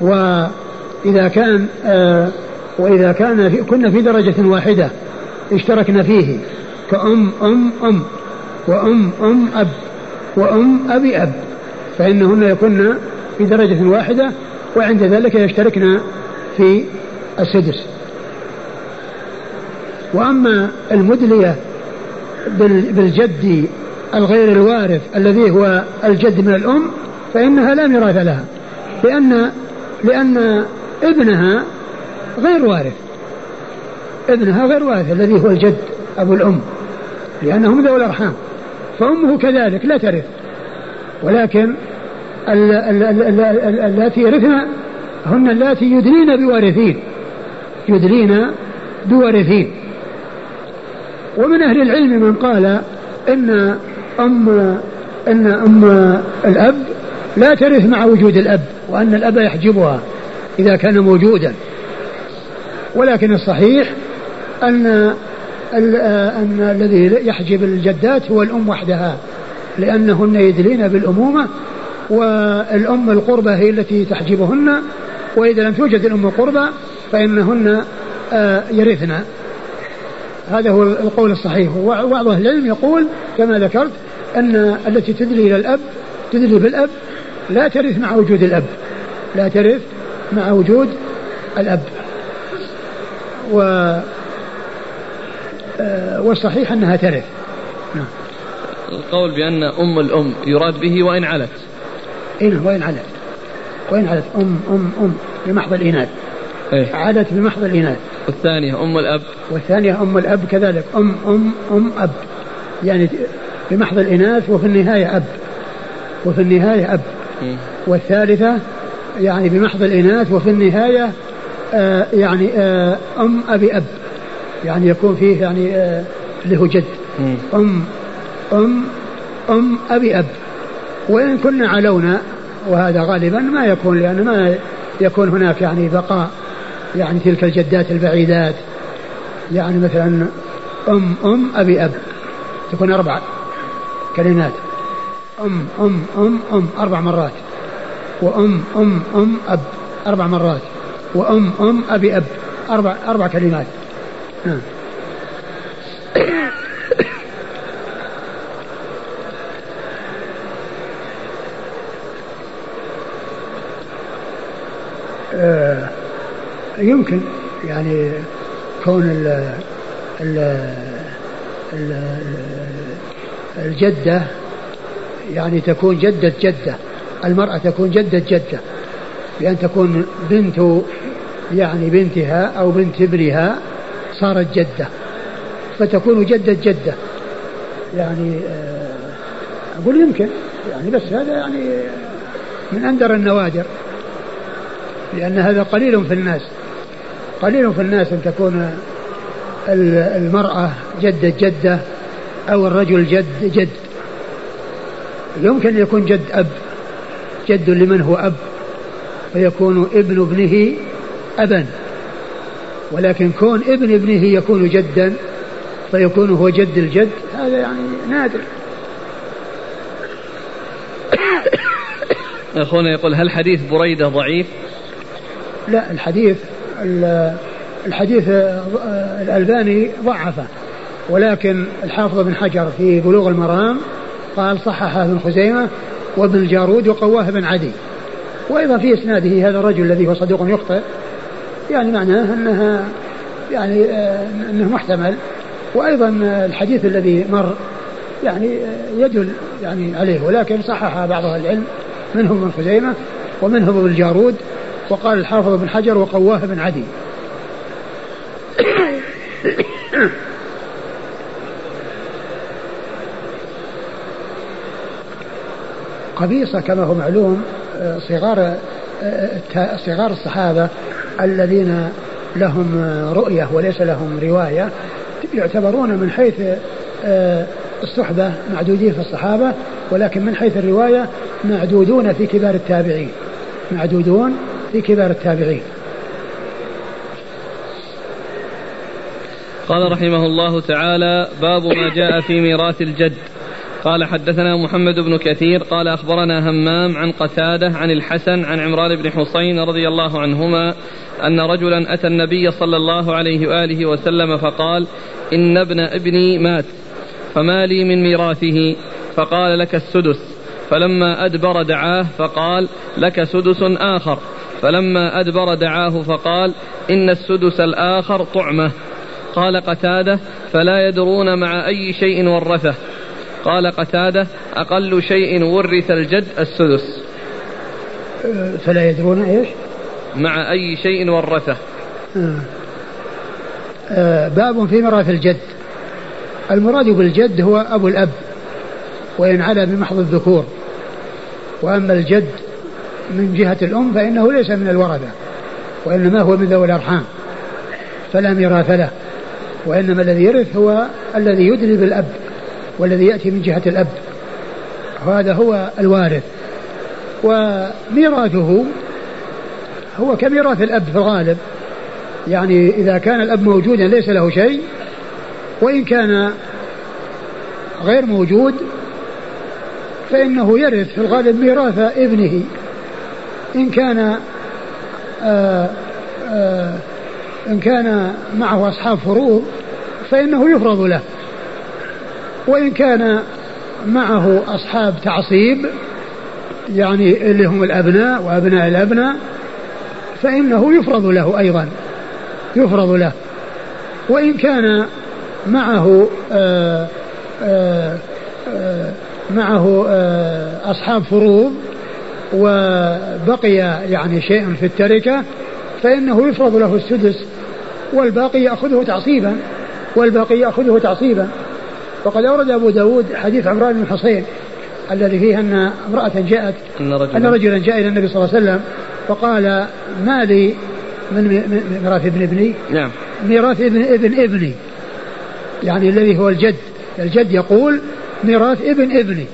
وإذا كان آه وإذا كان في كنا في درجة واحدة اشتركنا فيه كأم أم أم وأم أم أب وأم أبي أب. فإنهن يكن في درجة واحدة وعند ذلك يشتركن في السدس. وأما المدلية بالجد الغير الوارث الذي هو الجد من الأم فإنها لا ميراث لها لأن لأن ابنها غير وارث. ابنها غير وارث الذي هو الجد أبو الأم لأنهم ذوي الأرحام. فأمه كذلك لا ترث. ولكن اللاتي يرثن هن اللاتي يدلين بوارثين. يدلين بوارثين. ومن أهل العلم من قال إن أم إن أم الأب لا ترث مع وجود الأب. وأن الأب يحجبها إذا كان موجودا. ولكن الصحيح أن أن الذي يحجب الجدات هو الأم وحدها لأنهن يدلين بالأمومة والأم القربة هي التي تحجبهن وإذا لم توجد الأم القربة فإنهن آه، يرثن. هذا هو القول الصحيح. وبعض أهل العلم يقول كما ذكرت أن التي تدلي إلى الأب تدلي بالأب لا ترث مع وجود الأب. لا ترث مع وجود الأب. و آه، والصحيح أنها ترث. نعم. القول بأن أم الأم يراد به وإن علت. إيه وإن علت. وإن علت. أم أم أم. بمحض الإناث. إيه؟ علت بمحض الإناث. والثانية أم الأب. والثانية أم الأب كذلك. أم أم أم أب. يعني بمحض الإناث وفي النهاية أب. وفي النهاية أب. م. والثالثة يعني بمحض الإناث وفي النهاية آه يعني آه أم أبي أب. يعني يكون فيه يعني آه هو جد. أم أم أم أبي أب. وإن كنا علونا وهذا غالبا ما يكون لأن ما يكون هناك يعني بقاء يعني تلك الجدات البعيدات. يعني مثلا أم أم أبي أب. تكون أربع كلمات أم أم أم أم أربع مرات. وأم أم أم أب أربع مرات. وأم أم أبي أب أربع أربع كلمات. نعم. آه يمكن يعني كون ال ال ال الجدة يعني تكون جدة جدة. المرأة تكون جدة جدة بأن تكون بنت يعني بنتها أو بنت ابنها صارت جدة فتكون جدة جدة. يعني آه، أقول يمكن يعني بس هذا يعني من أندر النوادر لأن هذا قليل في الناس. قليل في الناس أن تكون المرأة جدة جدة أو الرجل جد جد. يمكن يكون جد أب. جد لمن هو أب فيكون ابن ابنه أبا. ولكن كون ابن ابنه يكون جدا فيكون هو جد الجد هذا يعني نادر. أخونا يقول هل حديث بريدة ضعيف؟ لا الحديث الحديث الألباني ضعفه. ولكن الحافظ بن حجر في بلوغ المرام قال صححه ابن خزيمة وابن الجارود وقواه بن عدي. وأيضا في إسناده هذا الرجل الذي هو صدوق يخطئ يعني معناه أنها يعني أنه محتمل. وأيضا الحديث الذي مر يعني يدل يعني عليه. ولكن صحح بعض أهل العلم منهم ابن خزيمة ومنهم ابن الجارود وقال الحافظ بن حجر وقواه بن عدي. قبيصة كما هو معلوم آه، صغار آه، صغار الصحابة الذين لهم رؤية وليس لهم رواية يعتبرون من حيث آه، الصحبة معدودين في الصحابة ولكن من حيث الرواية معدودون في كبار التابعين معدودون في كبار التابعين. قال رحمه الله تعالى باب ما جاء في ميراث الجد. قال حدثنا محمد بن كثير قال أخبرنا همام عن قتادة عن الحسن عن عمران بن حسين رضي الله عنهما أن رجلا أتى النبي صلى الله عليه وآله وسلم فقال إن ابن ابني مات فما لي من ميراثه؟ فقال لك السدس. فلما أدبر دعاه فقال لك سدس آخر. فلما أدبر دعاه فقال إن السدس الآخر طعمة. قال قتادة فلا يدرون مع أي شيء ورثه. قال قتادة أقل شيء ورث الجد السدس. فلا يدرون إيش؟ مع أي شيء ورثه. آه. آه باب في ميراث الجد. المراد بالجد هو أبو الأب وإن علا بمحض الذكور. وأما الجد من جهة الأم فإنه ليس من الورثة وإنما هو من ذوي الأرحام فلا ميراث له. وإنما الذي يرث هو الذي يدري بالأب. والذي يأتي من جهة الأب. وهذا هو الوارث. وميراثه هو كميراث الأب في الغالب. يعني إذا كان الأب موجودا ليس له شيء وإن كان غير موجود فإنه يرث في الغالب ميراث ابنه. إن كان آآ آه، آآ آه، إن كان معه أصحاب فروض فإنه يفرض له. وإن كان معه أصحاب تعصيب يعني اللي هم الأبناء وأبناء الأبناء فإنه يفرض له أيضا يفرض له. وإن كان معه آآ آآ آآ معه أصحاب فروض وبقي يعني شيء في التركة فإنه يفرض له السدس والباقي يأخذه تعصيبا والباقي يأخذه تعصيبا. وقد أورد أبو داود حديث عمران بن حصين الذي فيه أن امرأة جاءت أن رجلا, أن رجلا جاء إلى النبي صلى الله عليه وسلم فقال ما لي من ميراث ابن ابني؟ نعم. ميراث ابن ابن ابني. يعني الذي هو الجد. الجد يقول ميراث ابن ابني.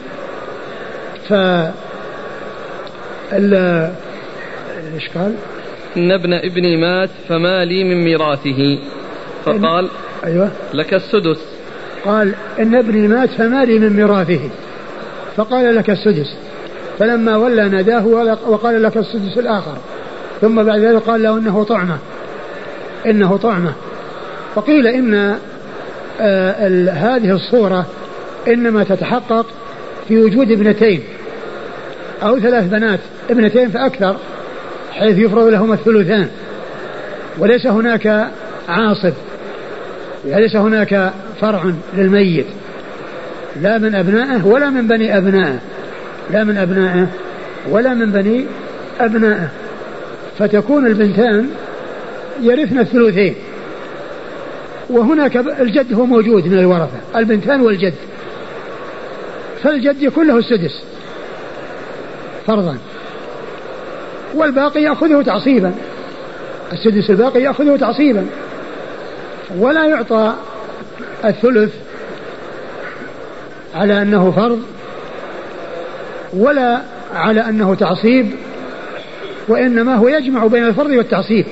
ف إيش قال؟ إن ابن ابني مات فما لي من ميراثه. فقال أيوة. لك السدس. قال إن ابني مات فما لي من ميراثه. فقال لك السدس فلما ولى ناداه وقال لك السدس الآخر. ثم بعد ذلك قال له إنه طعمة. إنه طعمة. فقيل إن آه هذه الصورة إنما تتحقق في وجود ابنتين أو ثلاث بنات. ابنتين فأكثر حيث يفرض لهما الثلثان. وليس هناك عاصب ليس هناك فرع للميت. لا من أبنائه ولا من بني أبنائه. لا من أبنائه ولا من بني أبنائه. فتكون البنتان يرثن الثلثين. وهناك الجد هو موجود من الورثة البنتان والجد. فالجد يكون له السدس فرضا. والباقي يأخذه تعصيبا. السدس الباقي يأخذه تعصيبا. ولا يعطى الثلث على أنه فرض ولا على أنه تعصيب وإنما هو يجمع بين الفرض والتعصيب.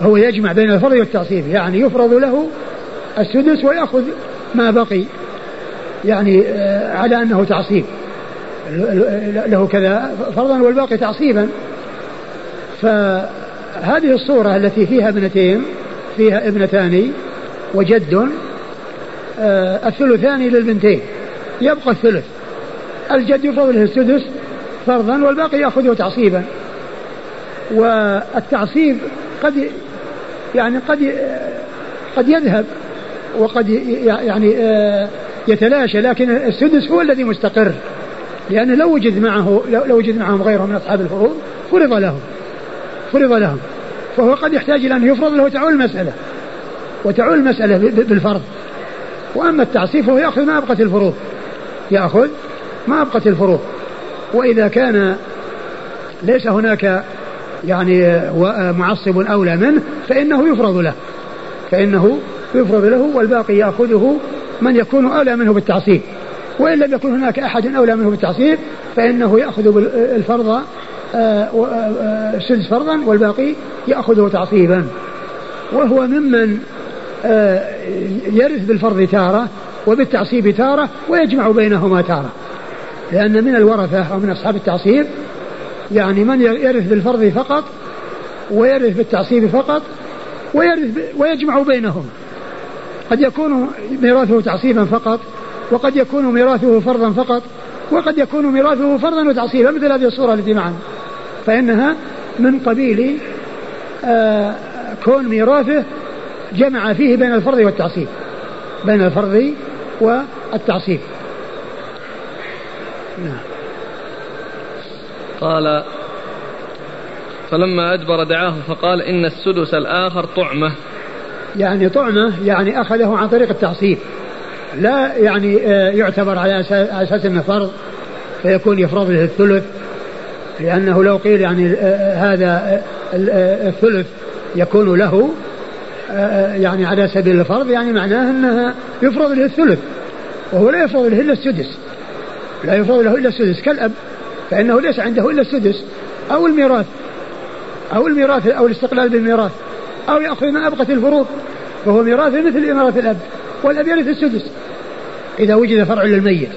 هو يجمع بين الفرض والتعصيب يعني يفرض له السدس ويأخذ ما بقي يعني آه، على أنه تعصيب. له كذا فرضا والباقي تعصيبا. فهذه الصورة التي فيها ابنتين فيها ابنتان وجد آه، الثلثان للبنتين يبقى الثلث. الجد يفرض له السدس فرضا والباقي يأخذه تعصيبا. والتعصيب قد يعني قد قد يذهب وقد يعني آه، يتلاشى لكن السدس هو الذي مستقر لأنه لو وجد معه لو وجد معهم غيره من أصحاب الفروض فرض لهم فرض لهم. فهو قد يحتاج إلى أن يفرض له تعول المسألة وتعول المسألة بالفرض. وأما التعصيب فهو يأخذ ما أبقت الفروض يأخذ ما أبقت الفروض. وإذا كان ليس هناك يعني معصب أولى منه فإنه يفرض له. فإنه يفرض له والباقي يأخذه من يكون أولى منه بالتعصيب. وإن لم يكن هناك أحد أولى منه بالتعصيب فإنه يأخذ الفرض السدس آه، آه، فرضا والباقي يأخذه تعصيبا. وهو ممن آه، يرث بالفرض تارة وبالتعصيب تارة ويجمع بينهما تارة. لأن من الورثة أو من أصحاب التعصيب يعني من يرث بالفرض فقط ويرث بالتعصيب فقط ويرث ويجمع بينهما قد يكون ميراثه تعصيبا فقط وقد يكون ميراثه فرضا فقط وقد يكون ميراثه فرضا وتعصيبا مثل هذه الصورة التي معنا. فإنها من قبيل آه كون ميراثه جمع فيه بين الفرض والتعصيب بين الفرض والتعصيب. نعم. قال فلما أدبر دعاه فقال إن السدس الآخر طعمة. يعني طعمة يعني أخذه عن طريق التعصيب. لا يعني آه، يعتبر على أساس أنه فرض فيكون يفرض له الثلث. لأنه لو قيل يعني آه، آه، هذا الثلث يكون له يعني على سبيل الفرض يعني معناه أنها يفرض له الثلث وهو لا يفرض له إلا السدس. لا يفرض له إلا السدس كالأب فإنه ليس عنده إلا السدس أو الميراث أو الميراث أو الاستقلال بالميراث أو يأخذ ما أبقت الفروض فهو ميراث مثل ميراث الأب والأب يرث السدس. إذا وجد فرع للميت.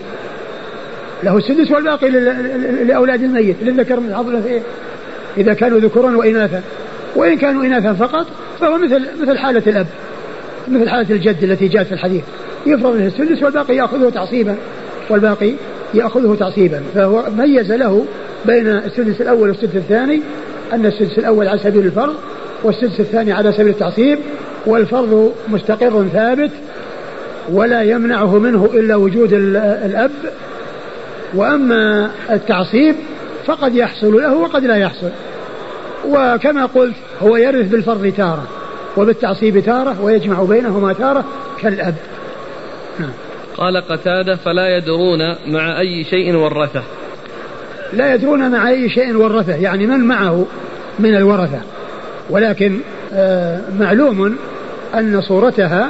له السدس والباقي لأولاد الميت للذكر من حظ إذا كانوا ذكورا وإناثا. وإن كانوا إناثا فقط فهو مثل مثل حالة الأب مثل حالة الجد التي جاءت في الحديث. يفرض له السدس والباقي يأخذه تعصيبا والباقي يأخذه تعصيبا. فهو ميز له بين السدس الأول والسدس الثاني أن السدس الأول على سبيل الفرض والسدس الثاني على سبيل التعصيب والفرض مستقر ثابت ولا يمنعه منه إلا وجود الأب. وأما التعصيب فقد يحصل له وقد لا يحصل. وكما قلت هو يرث بالفرض تارة وبالتعصيب تارة ويجمع بينهما تارة كالأب. نعم. قال قتادة فلا يدرون مع أي شيء ورثه لا يدرون مع أي شيء ورثه يعني من معه من الورثة. ولكن آه، معلوم أن صورتها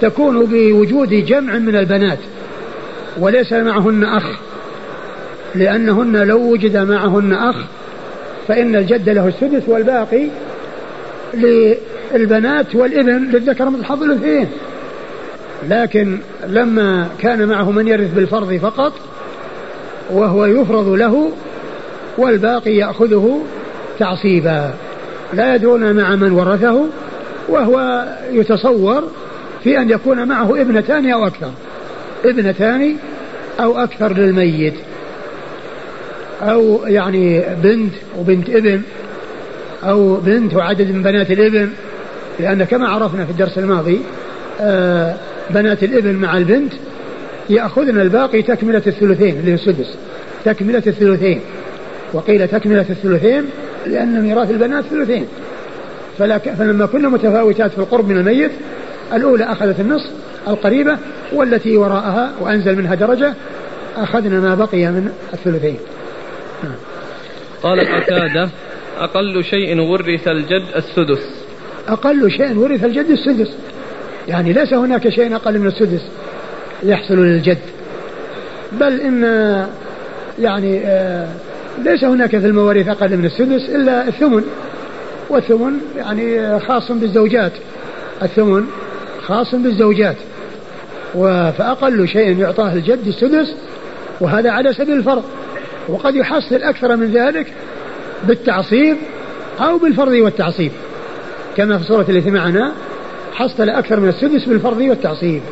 تكون بوجود جمع من البنات وليس معهن أخ. لأنهن لو وجد معهن أخ فإن الجد له السدس والباقي للبنات والإبن للذكر مثل حظ الأنثيين لكن لما كان معه من يرث بالفرض فقط وهو يفرض له والباقي يأخذه تعصيبا. لا يدرون مع من ورثه وهو يتصور في أن يكون معه ابنتان أو أكثر. ابنتان أو أكثر للميت. أو يعني بنت وبنت ابن أو بنت وعدد من بنات الابن لأن كما عرفنا في الدرس الماضي آه بنات الابن مع البنت يأخذن الباقي تكملة الثلثين اللي هو السدس. تكملة الثلثين. وقيل تكملة الثلثين لأن ميراث البنات ثلثين. فلما كنا متفاوتات في القرب من الميت الأولى أخذت النصف القريبة والتي وراءها وأنزل منها درجة أخذنا ما بقي من الثلثين. قال قتادة أقل شيء ورث الجد السدس. أقل شيء ورث الجد السدس. يعني ليس هناك شيء أقل من السدس يحصل للجد. بل إن يعني آه ليس هناك في المواريث أقل من السدس إلا الثمن. والثمن يعني خاص بالزوجات. الثمن خاص بالزوجات. فأقل شيء يعطاه الجد السدس وهذا على سبيل الفرض. وقد يحصل أكثر من ذلك بالتعصيب أو بالفرض والتعصيب كما في الصورة التي معنا حصل أكثر من السدس بالفرض والتعصيب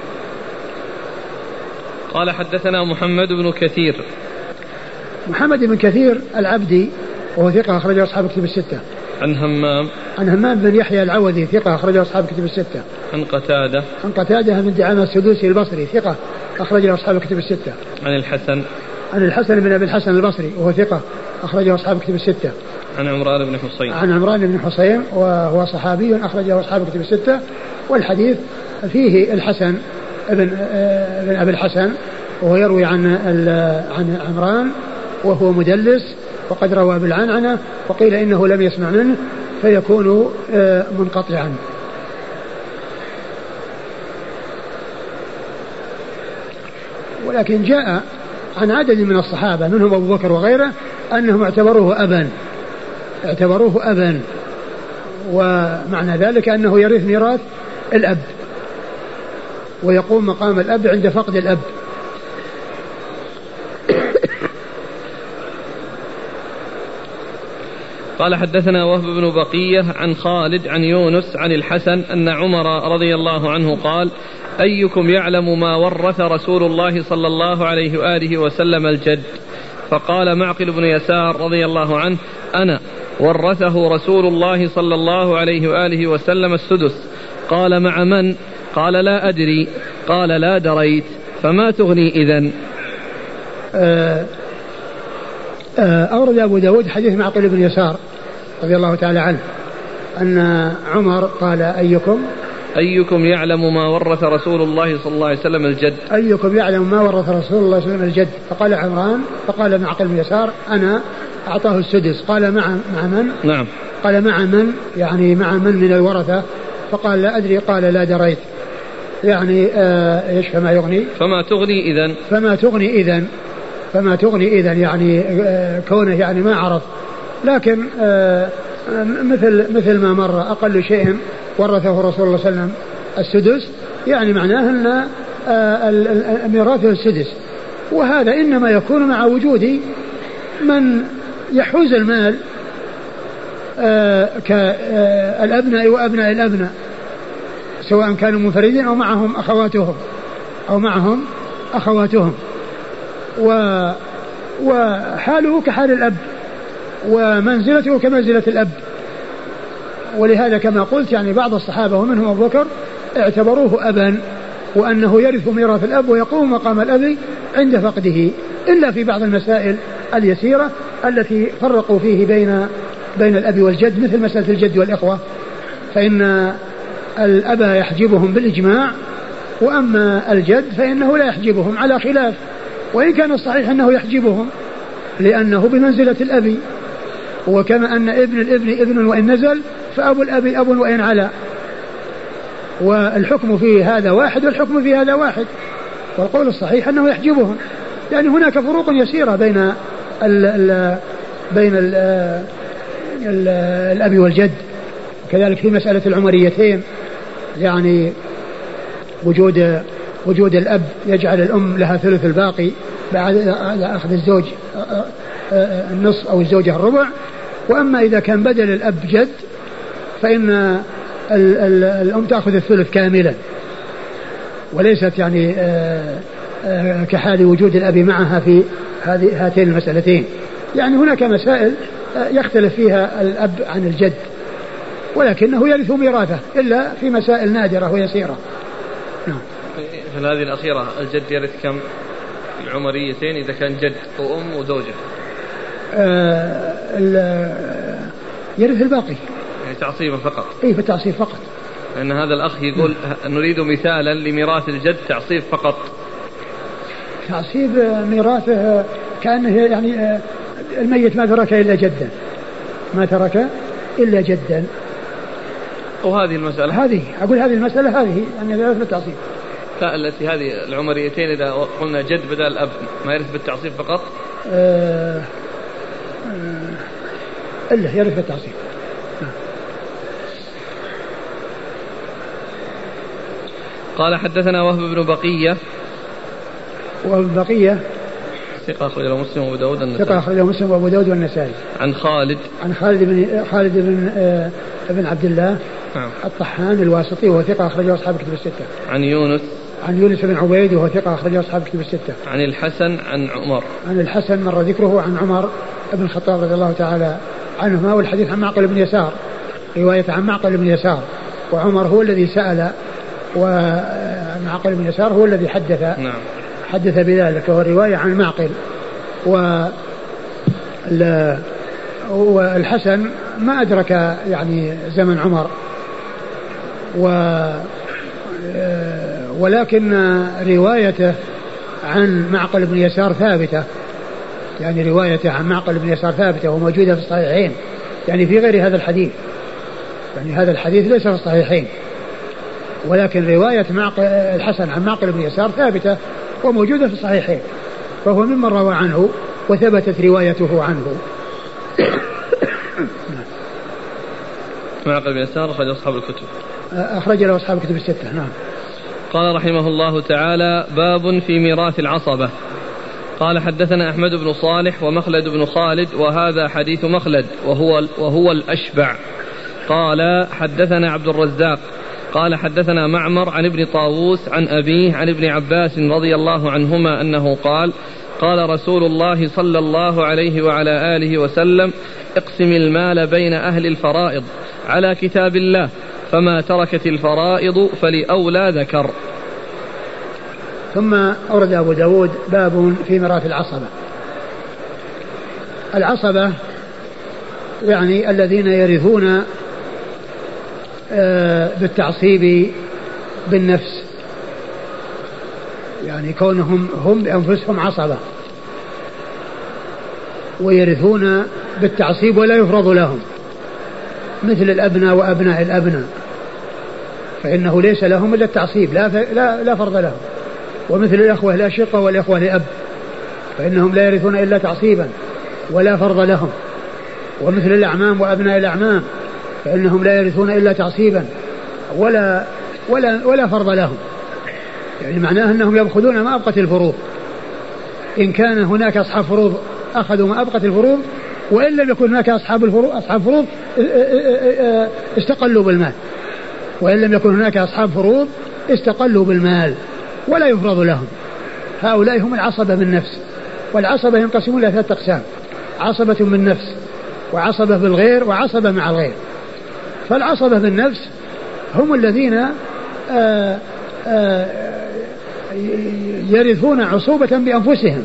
قال حدثنا محمد بن كثير محمد بن كثير العبدي وهو ثقة أخرجه أصحاب كتب الستة. عن همام عن همام بن يحيى العوذي ثقة أخرجه أصحاب كتب الستة. عن قتادة عن قتادة بن دعامة السدوسي البصري ثقة أخرجه أصحاب كتب الستة. عن الحسن عن الحسن بن أبي الحسن البصري وهو ثقة أخرجه أصحاب كتب الستة. عن عمران بن حصين. عن عمران بن حصين وهو صحابي أخرجه أصحاب كتب الستة. والحديث فيه الحسن ابن ابن أبي الحسن وهو يروي عن عن عمران وهو مدلس وقد روى بالعنعنة وقيل إنه لم يسمع منه فيكون آه، منقطعا. ولكن جاء عن عدد من الصحابة منهم أبو بكر وغيره أنهم اعتبروه أبا. اعتبروه أبا. ومعنى ذلك أنه يرث ميراث الأب ويقوم مقام الأب عند فقد الأب. قال حدثنا وهب بن بقية عن خالد عن يونس عن الحسن أن عمر رضي الله عنه قال أيكم يعلم ما ورث رسول الله صلى الله عليه وآله وسلم الجد؟ فقال معقل بن يسار رضي الله عنه أنا ورثه رسول الله صلى الله عليه وآله وسلم السدس. قال مع من؟ قال لا أدري. قال لا دريت. فما تغني إذن؟ آه آه أورد أبو داود حديث معقل بن يسار رضي الله تعالى عنه أن عمر قال أيكم؟ أيكم يعلم ما ورث رسول الله صلى الله عليه وسلم الجد؟ أيكم يعلم ما ورث رسول الله صلى الله عليه وسلم الجد؟ فقال عمران فقال معقل بن يسار أنا أعطاه السدس. قال مع مع من؟ نعم. قال مع من؟ يعني مع من من الورثة. فقال لا أدري قال لا دريت. يعني آه إيش فما يغني؟ فما تغني إذا فما تغني إذا فما تغني إذا يعني آه كونه يعني ما عرف. لكن آه مثل مثل ما مر أقل شيء ورثه رسول الله صلى الله عليه وسلم السدس يعني معناه أن ميراثه السدس. وهذا إنما يكون مع وجود من يحوز المال كالأبناء وأبناء الأبناء سواء كانوا منفردين أو معهم أخواتهم أو معهم أخواتهم. و وحاله كحال الأب. ومنزلته كمنزلة الأب. ولهذا كما قلت يعني بعض الصحابة ومنهم أبو بكر اعتبروه أبا وأنه يرث ميراث الأب ويقوم مقام الأب عند فقده إلا في بعض المسائل اليسيرة التي فرقوا فيه بين بين الأب والجد مثل مسألة الجد والإخوة. فإن الأب يحجبهم بالإجماع وأما الجد فإنه لا يحجبهم على خلاف. وإن كان الصحيح أنه يحجبهم لأنه بمنزلة الأب. وكما أن ابن الابن ابن وإن نزل فأبو الأب أب وإن علا. والحكم في هذا واحد والحكم في هذا واحد. والقول الصحيح أنه يحجبهم. يعني هناك فروق يسيرة بين ال ال بين ال ال الأب والجد. كذلك في مسألة العمريتين. يعني وجود وجود الأب يجعل الأم لها ثلث الباقي بعد أخذ الزوج النصف أو الزوجة الربع. وأما إذا كان بدل الأب جد فإن الأم تأخذ الثلث كاملا. وليست يعني كحال وجود الأب معها في هذه هاتين المسألتين. يعني هناك مسائل يختلف فيها الأب عن الجد ولكنه يرث ميراثه إلا في مسائل نادرة ويسيرة. نعم. في هذه الأخيرة الجد يرث كم؟ العمريتين إذا كان جد وأم وزوجة آه يرث الباقي. يعني تعصيبا فقط. اي في التعصيب فقط. لأن هذا الأخ يقول نريد مثالا لميراث الجد تعصيب فقط. تعصيب ميراثه كأنه يعني الميت ما ترك إلا جدا. ما ترك إلا جدا. وهذه المسألة. هذه أقول هذه المسألة هذه يعني يرث بالتعصيب لا التي هذه العمريتين إذا قلنا جد بدل الأب ما يرث بالتعصيب فقط؟ آه آه إلا يرث بالتعصيب قال حدثنا وهب بن بقية. وهب بقية ثقة أخرجه مسلم وأبو داود والنسائي ثقة أخرجه مسلم وأبو داود والنسائي عن خالد. عن خالد بن خالد بن آه بن عبد الله نعم. الطحان الواسطي وهو ثقة أخرجه أصحاب كتب الستة. عن يونس. عن يونس بن عبيد وهو ثقة أخرجه أصحاب كتب الستة. عن الحسن عن عمر. عن الحسن مر ذكره عن عمر بن الخطاب رضي الله تعالى عنهما والحديث عن معقل بن يسار؟ رواية عن معقل بن يسار. وعمر هو الذي سأل ومعقل بن يسار هو الذي حدث. نعم. حدث بذلك وهو رواية عن معقل. و والحسن ما أدرك يعني زمن عمر. و ولكن روايته عن معقل بن يسار ثابتة. يعني روايته عن معقل بن يسار ثابتة وموجودة في الصحيحين. يعني في غير هذا الحديث. يعني هذا الحديث ليس في الصحيحين. ولكن رواية معقل الحسن عن معقل بن يسار ثابتة وموجودة في الصحيحين. فهو ممن روى عنه وثبتت روايته عنه. معقل بن يسار أخرج أصحاب الكتب. أخرج له أصحاب الكتب الستة نعم. قال رحمه الله تعالى باب في ميراث العصبة. قال حدثنا أحمد بن صالح ومخلد بن خالد وهذا حديث مخلد وهو, وهو الأشبع. قال حدثنا عبد الرزاق قال حدثنا معمر عن ابن طاووس عن أبيه عن ابن عباس رضي الله عنهما أنه قال قال رسول الله صلى الله عليه وعلى آله وسلم اقسم المال بين أهل الفرائض على كتاب الله فما تركت الفرائض فلأولى ذكر. ثم أورد أبو داود باب في ميراث العصبة. العصبة يعني الذين يرثون آه، بالتعصيب بالنفس. يعني كونهم هم بأنفسهم عصبة. ويرثون بالتعصيب ولا يفرض لهم. مثل الأبناء وأبناء الأبناء. فإنه ليس لهم إلا التعصيب لا, لا, لا فرض لهم. ومثل الأخوة الأشقة والإخوة لأب فإنهم لا يرثون إلا تعصيبا ولا فرض لهم. ومثل الأعمام وأبناء الأعمام فإنهم لا يرثون إلا تعصيبا ولا ولا ولا فرض لهم. يعني معناه أنهم يأخذون ما أبقت الفروض. إن كان هناك أصحاب فروض أخذوا ما أبقت الفروض وإن لم يكن هناك أصحاب الفروض أصحاب فروض استقلوا بالمال. وإن لم يكن هناك أصحاب فروض استقلوا بالمال. ولا يفرض لهم. هؤلاء هم العصبة بالنفس والعصبة ينقسمون إلى ثلاثة أقسام عصبة بالنفس وعصبة بالغير وعصبة مع الغير. فالعصبة بالنفس هم الذين آآ آه، آآ آه، يرثون عصوبة بأنفسهم.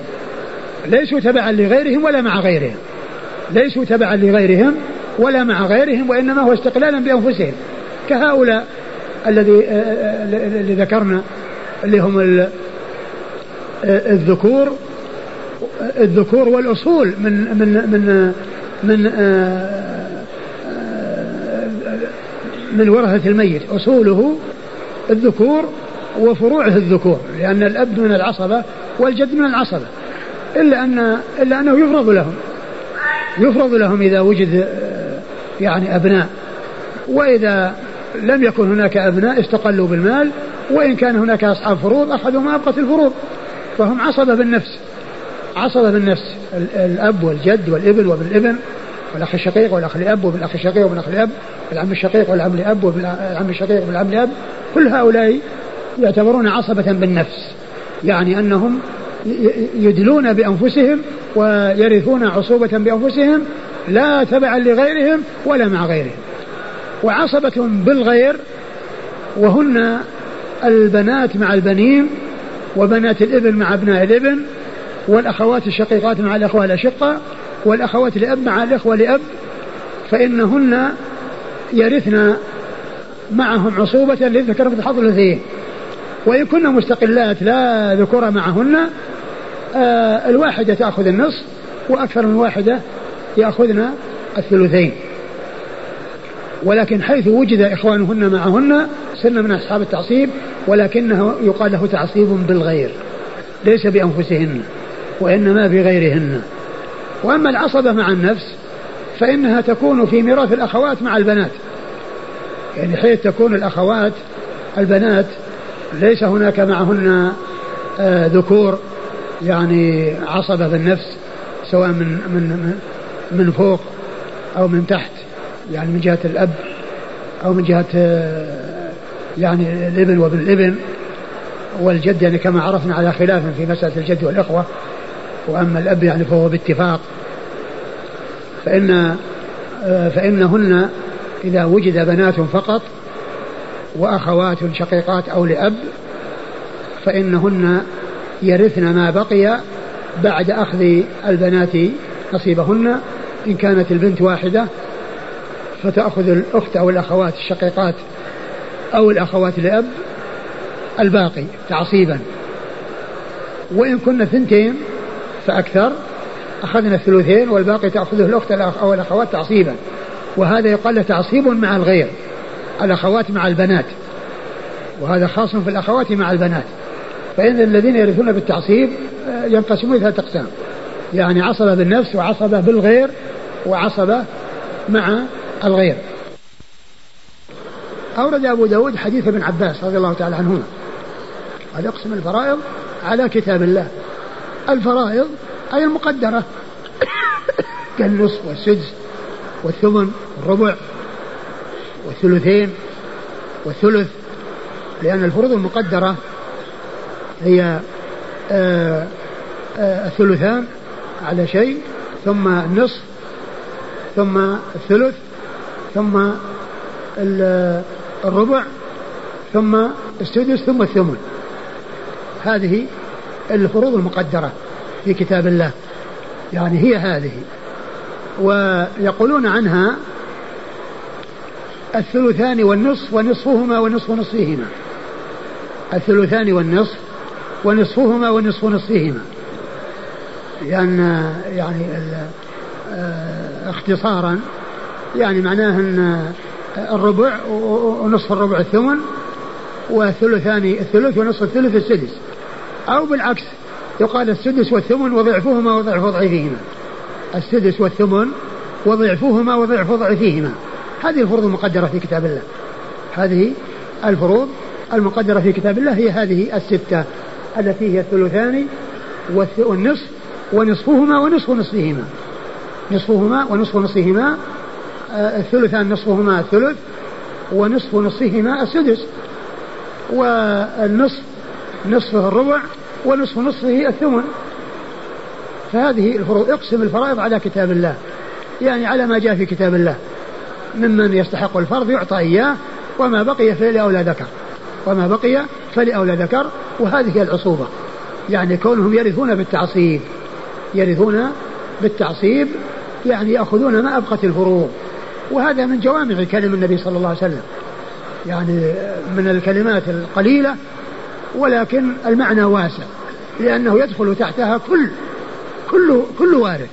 ليسوا تبعا لغيرهم ولا مع غيرهم. ليسوا تبعا لغيرهم ولا مع غيرهم وإنما هو استقلالا بأنفسهم. كهؤلاء الذي آه، ذكرنا اللي هم الذكور الذكور والأصول من من من من من ورثة الميت. أصوله الذكور وفروعه الذكور لأن الأب من العصبة والجد من العصبة إلا أن إلا أنه يفرض لهم يفرض لهم إذا وجد يعني أبناء. وإذا لم يكن هناك أبناء استقلوا بالمال وإن كان هناك أصحاب فروض أخذوا ما أبقت الفروض. فهم عصبة بالنفس. عصبة بالنفس. الأب والجد والابن وابن الابن والأخ الشقيق والأخ لأب وابن الأخ الشقيق وابن الأخ لأب والعم الشقيق والعم لأب والعم الشقيق والعم لأب. كل هؤلاء يعتبرون عصبة بالنفس. يعني أنهم يدلون بأنفسهم ويرثون عصوبة بأنفسهم لا تبعا لغيرهم ولا مع غيرهم. وعصبة بالغير وهن البنات مع البنين وبنات الإبن مع أبناء الإبن والأخوات الشقيقات مع الأخوة الأشقة والأخوات لأب مع الإخوة لأب فإنهن يرثن معهم عصوبة للذكر في الحظ الأنثيين وإن كن مستقلات لا ذكور معهن آه الواحدة تأخذ النصف وأكثر من واحدة يأخذن الثلثين. ولكن حيث وجد إخوانهن معهن صرن من أصحاب التعصيب ولكنه يقال له تعصيب بالغير ليس بأنفسهن وإنما بغيرهن. وأما العصبة مع النفس فإنها تكون في ميراث الأخوات مع البنات. يعني حيث تكون الأخوات البنات ليس هناك معهن آه ذكور يعني عصبة بالنفس سواء من من من فوق أو من تحت يعني من جهة الأب أو من جهة آه يعني الابن وابن الابن والجد يعني كما عرفنا على خلاف في مسألة الجد والإخوة وأما الأب يعني فهو باتفاق. فإن فإنهن إذا وجد بنات فقط وأخوات شقيقات أو لأب فإنهن يرثن ما بقي بعد أخذ البنات نصيبهن. إن كانت البنت واحدة فتأخذ الأخت أو الأخوات الشقيقات أو الأخوات لأب الباقي تعصيبا. وإن كنا ثنتين فأكثر أخذنا الثلثين والباقي تأخذه الأخت أو الأخوات تعصيبا. وهذا يقال له تعصيب مع الغير الأخوات مع البنات. وهذا خاص في الأخوات مع البنات. فإن الذين يرثون بالتعصيب آه، ينقسمون إلى ثلاثة أقسام. يعني عصبة بالنفس وعصبة بالغير وعصبة مع الغير. أورد أبو داود حديث ابن عباس رضي الله تعالى عنهما. قال أقسم الفرائض على كتاب الله. الفرائض أي المقدرة. كالنصف والسدس والثمن والربع والثلثين والثلث. لأن الفروض المقدرة هي آه، آه، الثلثان على شيء ثم النصف ثم الثلث ثم الربع ثم السدس ثم الثمن. هذه الفروض المقدرة في كتاب الله. يعني هي هذه. ويقولون عنها الثلثان والنصف ونصفهما ونصف نصفهما. الثلثان والنصف ونصفهما ونصف نصفهما. لأن يعني آه، اختصارا يعني معناه أن الربع ونصف الربع الثمن والثلثان الثلث ونصف الثلث السدس. أو بالعكس يقال السدس والثمن وضعفهما وضعف ضعفهما السدس والثمن وضعفهما وضعف ضعفهما هذه الفروض المقدرة في كتاب الله. هذه الفروض المقدرة في كتاب الله هي هذه الستة التي هي الثلثان والنصف ونصفهما ونصف نصفهما. نصفهما ونصف نصفهما الثلثان نصفهما الثلث ونصف نصفهما السدس والنصف نصفه الربع ونصف نصفه الثمن. فهذه الفروض اقسم الفرائض على كتاب الله. يعني على ما جاء في كتاب الله. ممن يستحق الفرض يعطى إياه وما بقي فلأولى ذكر. وما بقي فلأولى ذكر. وهذه العصوبة. يعني كونهم يرثون بالتعصيب. يرثون بالتعصيب يعني يأخذون ما أبقت الفروض. وهذا من جوامع كلم النبي صلى الله عليه وسلم. يعني من الكلمات القليلة ولكن المعنى واسع لأنه يدخل تحتها كل كل كل وارث.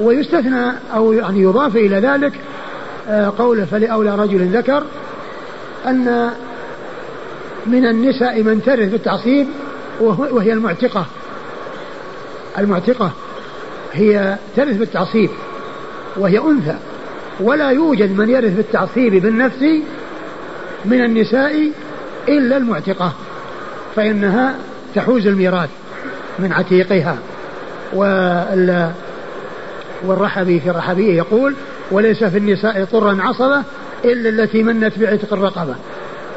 ويستثنى أو يعني يضاف إلى ذلك آه، قوله فلأولى رجل ذكر أن من النساء من ترث بالتعصيب وهي المعتقة. المعتقة هي ترث بالتعصيب وهي أنثى. ولا يوجد من يرث بالتعصيب بالنفس من النساء إلا المعتقة فإنها تحوز الميراث من عتيقها. والرحبي في الرحبية يقول وليس في النساء طرا عصبة إلا التي منت بعتق الرقبة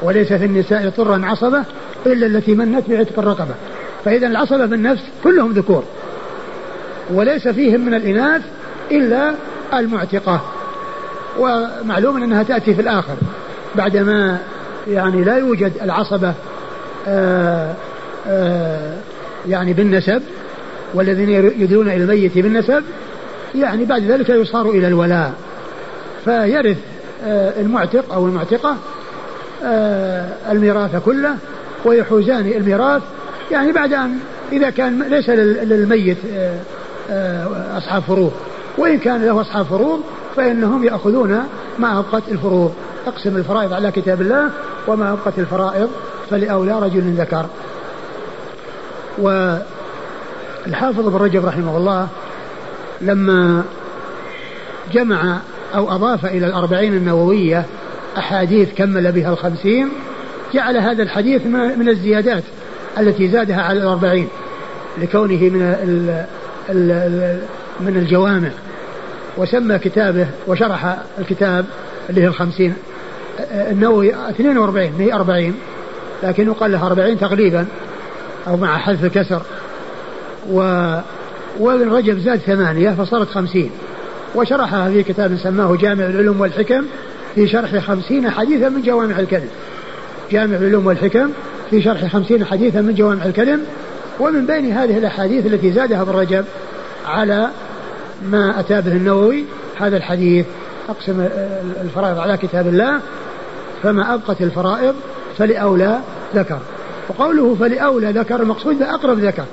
وليس في النساء طرا عصبة إلا التي منت بعتق الرقبة. فإذا العصبة بالنفس كلهم ذكور وليس فيهم من الإناث إلا المعتقة. ومعلوم أنها تأتي في الآخر بعدما يعني لا يوجد العصبة آآ آه، آآ آه، يعني بالنسب والذين يدلون إلى الميت بالنسب يعني بعد ذلك يصار إلى الولاء. فيرث آه، المعتق أو المعتقة الميراث كله ويحوزان الميراث. يعني بعد أن إذا كان ليس للميت أصحاب فروض وإن كان له أصحاب فروض فإنهم يأخذون ما أبقت الفروض. أقسم الفرائض على كتاب الله وما أبقت الفرائض فلأولى رجل ذكر. والحافظ ابن رجب رحمه الله لما جمع أو أضاف إلى الأربعين النووية أحاديث كمل بها الخمسين جعل هذا الحديث من الزيادات التي زادها على الأربعين لكونه من ال ال من الجوامع. وسمى كتابه وشرح الكتاب اللي هي الخمسين النووي 42 هي 40 لكن يقال لها 40 تقريبا أو مع حذف الكسر. و وابن رجب زاد ثمانية فصارت خمسين. وشرحها في كتاب سماه جامع العلوم والحكم في شرح خمسين حديثا من جوامع الكلم. جامع العلوم والحكم في شرح خمسين حديثا من جوامع الكلم. ومن بين هذه الأحاديث التي زادها ابن رجب على ما أتى به النووي هذا الحديث. أقسم الفرائض على كتاب الله. فما أبقت الفرائض فلأولى ذكر. وقوله فلأولى ذكر المقصود أقرب ذكر.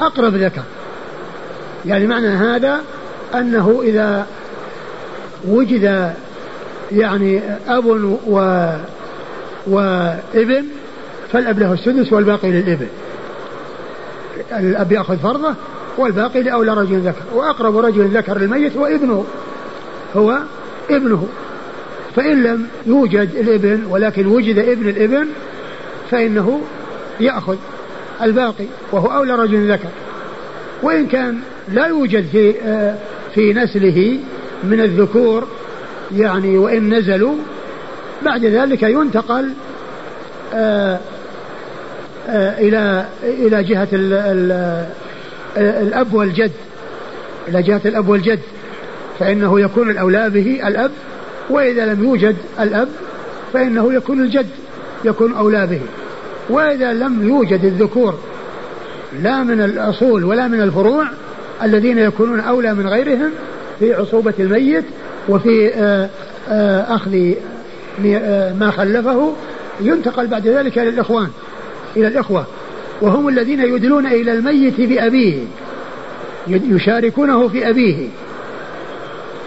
أقرب ذكر. يعني معنى هذا أنه إذا وجد يعني أب و وابن فالأب له السدس والباقي للإبن. الأب يأخذ فرضه والباقي لأولى رجل ذكر وأقرب رجل ذكر للميت هو ابنه هو ابنه. فإن لم يوجد الابن ولكن وجد ابن الابن فإنه يأخذ الباقي وهو أولى رجل ذكر. وإن كان لا يوجد في آه، في نسله من الذكور يعني وإن نزلوا بعد ذلك ينتقل آه، آه، إلى إلى جهة الأب والجد. إلى جهة الأب والجد فإنه يكون الأولى به الأب وإذا لم يوجد الأب فإنه يكون الجد يكون أولى به. وإذا لم يوجد الذكور لا من الأصول ولا من الفروع الذين يكونون أولى من غيرهم في عصوبة الميت وفي آه، آه، أخذ آه، ما خلفه ينتقل بعد ذلك إلى الإخوان إلى الإخوة. وهم الذين يدلون إلى الميت بأبيه يشاركونه في أبيه.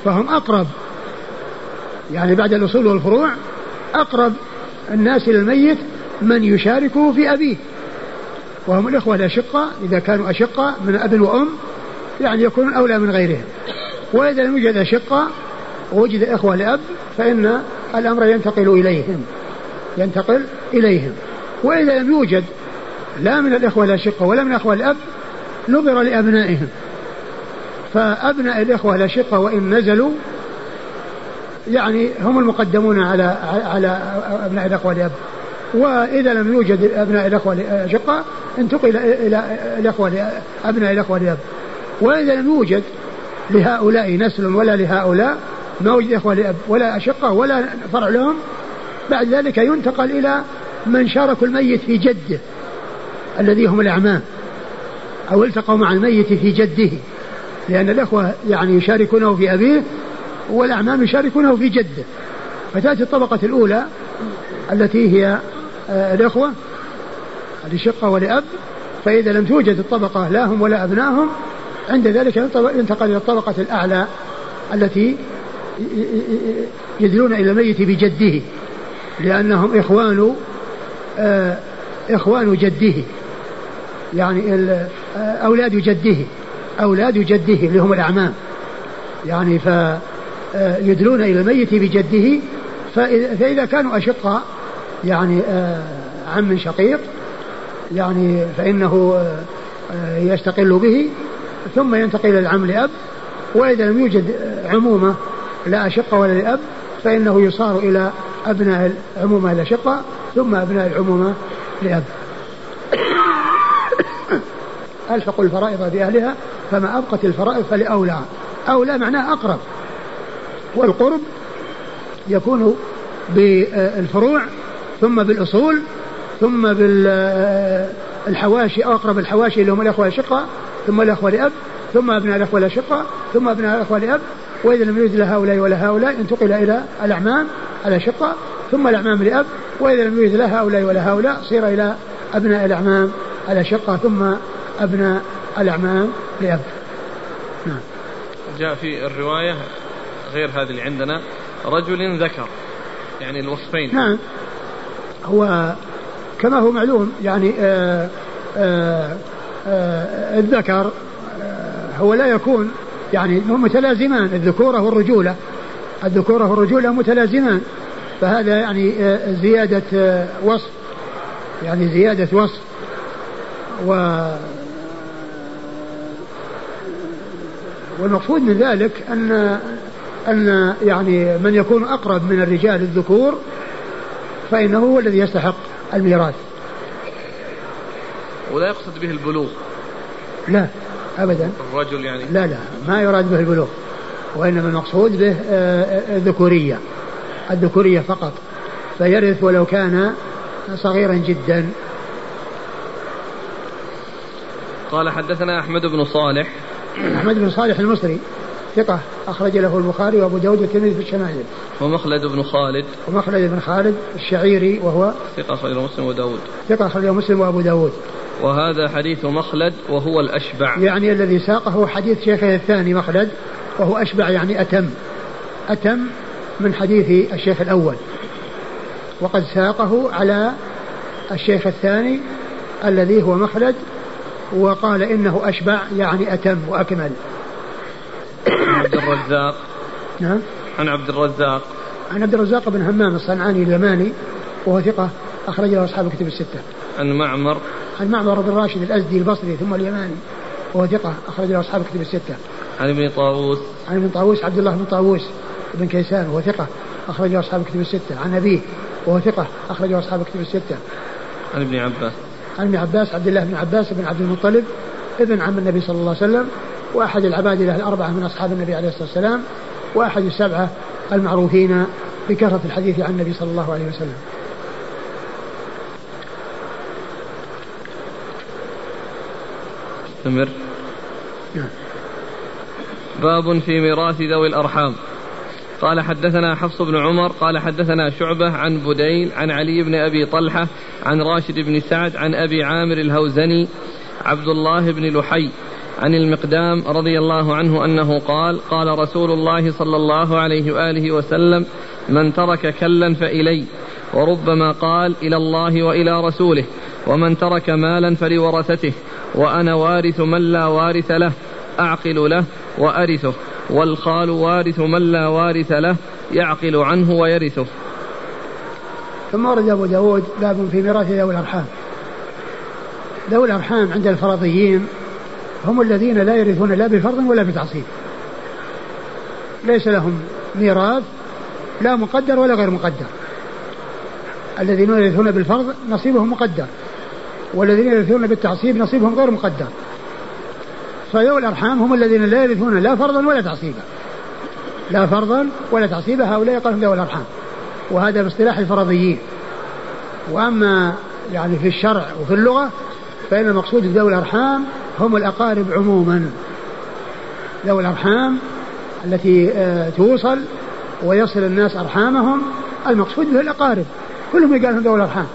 فهم أقرب يعني بعد الأصول والفروع أقرب الناس إلى الميت من يشاركه في أبيه. وهم الإخوة الأشقة إذا كانوا أشقة من أب وأم يعني يكونون أولى من غيرهم. وإذا لم يوجد أشقة ووجد إخوة لأب فإن الأمر ينتقل إليهم ينتقل إليهم. وإذا لم يوجد لا من الإخوة الأشقة ولا من الإخوة الأب نظر لأبنائهم. فأبناء الإخوة الأشقة وإن نزلوا يعني هم المقدمون على على أبناء الإخوة الأب. وإذا لم يوجد أبناء الأخوة الأشقة انتقل إلى الأخوة أبناء الأخوة الأب. وإذا لم يوجد لهؤلاء نسل ولا لهؤلاء ما وجد إخوة لأب ولا أشقة ولا فرع لهم بعد ذلك ينتقل إلى من شاركوا الميت في جده. الذي هم الأعمام أو التقوا مع الميت في جده لأن الأخوة يعني يشاركونه في أبيه والأعمام يشاركونه في جده. فتأتي الطبقة الأولى التي هي آه، الإخوة لشقة ولأب. فإذا لم توجد الطبقة لا هم ولا أبنائهم عند ذلك ينتقل إلى الطبقة الأعلى التي يدلون إلى الميت بجده لأنهم إخوان آه، إخوان جده. يعني آه، أولاد جده أولاد جده اللي هم الأعمام. يعني فيدلون إلى الميت بجده فإذا كانوا أشقاء يعني آه، عم شقيق يعني فإنه يستقل به ثم ينتقل العم لأب. وإذا لم يوجد عمومة لا أشقة ولا لأب فإنه يصار إلى أبناء العمومة الأشقة ثم أبناء العمومة لأب. ألحقوا الفرائض بأهلها فما أبقت الفرائض فلأولى. أولى معناه أقرب. والقرب يكون بالفروع ثم بالأصول ثم بالحواشي أو أقرب الحواشي اللي هم الأخوة الأشقة ثم الأخوة لأب ثم أبناء الأخوة الأشقة ثم أبناء الأخوة لأب. وإذا لم يوجد لهؤلاء ولا هؤلاء انتقل إلى الأعمام الأشقة ثم الأعمام لأب. وإذا لم يوجد لا هؤلاء ولا هؤلاء صير إلى أبناء الأعمام الأشقة ثم أبناء الأعمام لأب. نعم. جاء في الرواية غير هذه اللي عندنا رجل ذكر يعني الوصفين. نعم. هو كما هو معلوم يعني آآ آه، آآ آه، آآ آه، الذكر هو لا يكون يعني متلازمان الذكورة والرجولة الذكورة والرجولة متلازمان. فهذا يعني زيادة وصف يعني زيادة وصف. و والمقصود من ذلك أن أن يعني من يكون أقرب من الرجال الذكور فإنه هو الذي يستحق الميراث. ولا يقصد به البلوغ. لا أبدا. الرجل يعني. لا لا ما يراد به البلوغ. وإنما المقصود به الذكورية آه، الذكورية فقط. فيرث ولو كان صغيرا جدا. قال حدثنا أحمد بن صالح. أحمد بن صالح المصري ثقة أخرج له البخاري وأبو داود والترمذي في الشمائل ومخلد بن خالد. ومخلد بن خالد الشعيري وهو ثقة أخرجه مسلم وداود. ثقة أخرجه مسلم وأبو داود. وهذا حديث مخلد وهو الأشبع. يعني الذي ساقه حديث شيخه الثاني مخلد وهو أشبع يعني أتم. أتم من حديث الشيخ الأول. وقد ساقه على الشيخ الثاني الذي هو مخلد وقال إنه أشبع يعني أتم وأكمل عبد الرزاق نعم عن عبد الرزاق عن عبد الرزاق بن همام الصنعاني اليماني وهو ثقة أخرج له أصحاب الكتب الستة. عن معمر عن معمر بن راشد الأزدي البصري ثم اليماني وهو ثقة أخرج له أصحاب الكتب الستة. عن ابن طاووس عن ابن طاووس عبد الله بن طاووس بن كيسان وهو ثقة أخرج له أصحاب الكتب الستة. عن أبيه وهو ثقة أخرج له أصحاب الكتب الستة. عن ابن عباس عن ابن عباس عبد الله بن عباس بن عبد المطلب ابن عم النبي صلى الله عليه وسلم وأحد العباد له الأربعة من أصحاب النبي عليه الصلاة والسلام وأحد السبعة المعروفين بكثرة الحديث عن النبي صلى الله عليه وسلم استمر نعم. باب في ميراث ذوي الأرحام قال حدثنا حفص بن عمر قال حدثنا شعبة عن بديل عن علي بن أبي طلحة عن راشد بن سعد عن أبي عامر الهوزني عبد الله بن لحي عن المقدام رضي الله عنه أنه قال قال رسول الله صلى الله عليه وآله وسلم من ترك كلا فإلي وربما قال إلى الله وإلى رسوله ومن ترك مالا فلورثته وأنا وارث من لا وارث له أعقل له وأرثه والخال وارث من لا وارث له يعقل عنه ويرثه. ثم ورد أبو داود باب في ميراث ذوي الأرحام. ذوي الأرحام عند الفرضيين هم الذين لا يرثون لا بفرض ولا بتعصيب. ليس لهم ميراث لا مقدر ولا غير مقدر. الذين يرثون بالفرض نصيبهم مقدر والذين يرثون بالتعصيب نصيبهم غير مقدر. فذوي الأرحام هم الذين لا يرثون لا فرضا ولا تعصيبا. لا فرضا ولا تعصيبا هؤلاء يقال ذوي الأرحام. وهذا باصطلاح الفرضيين. وأما يعني في الشرع وفي اللغة فإن المقصود بذوي الأرحام هم الأقارب عموما. ذوي الأرحام التي آه، توصل ويصل الناس أرحامهم المقصود به الأقارب. كلهم يقال لهم ذوي الأرحام.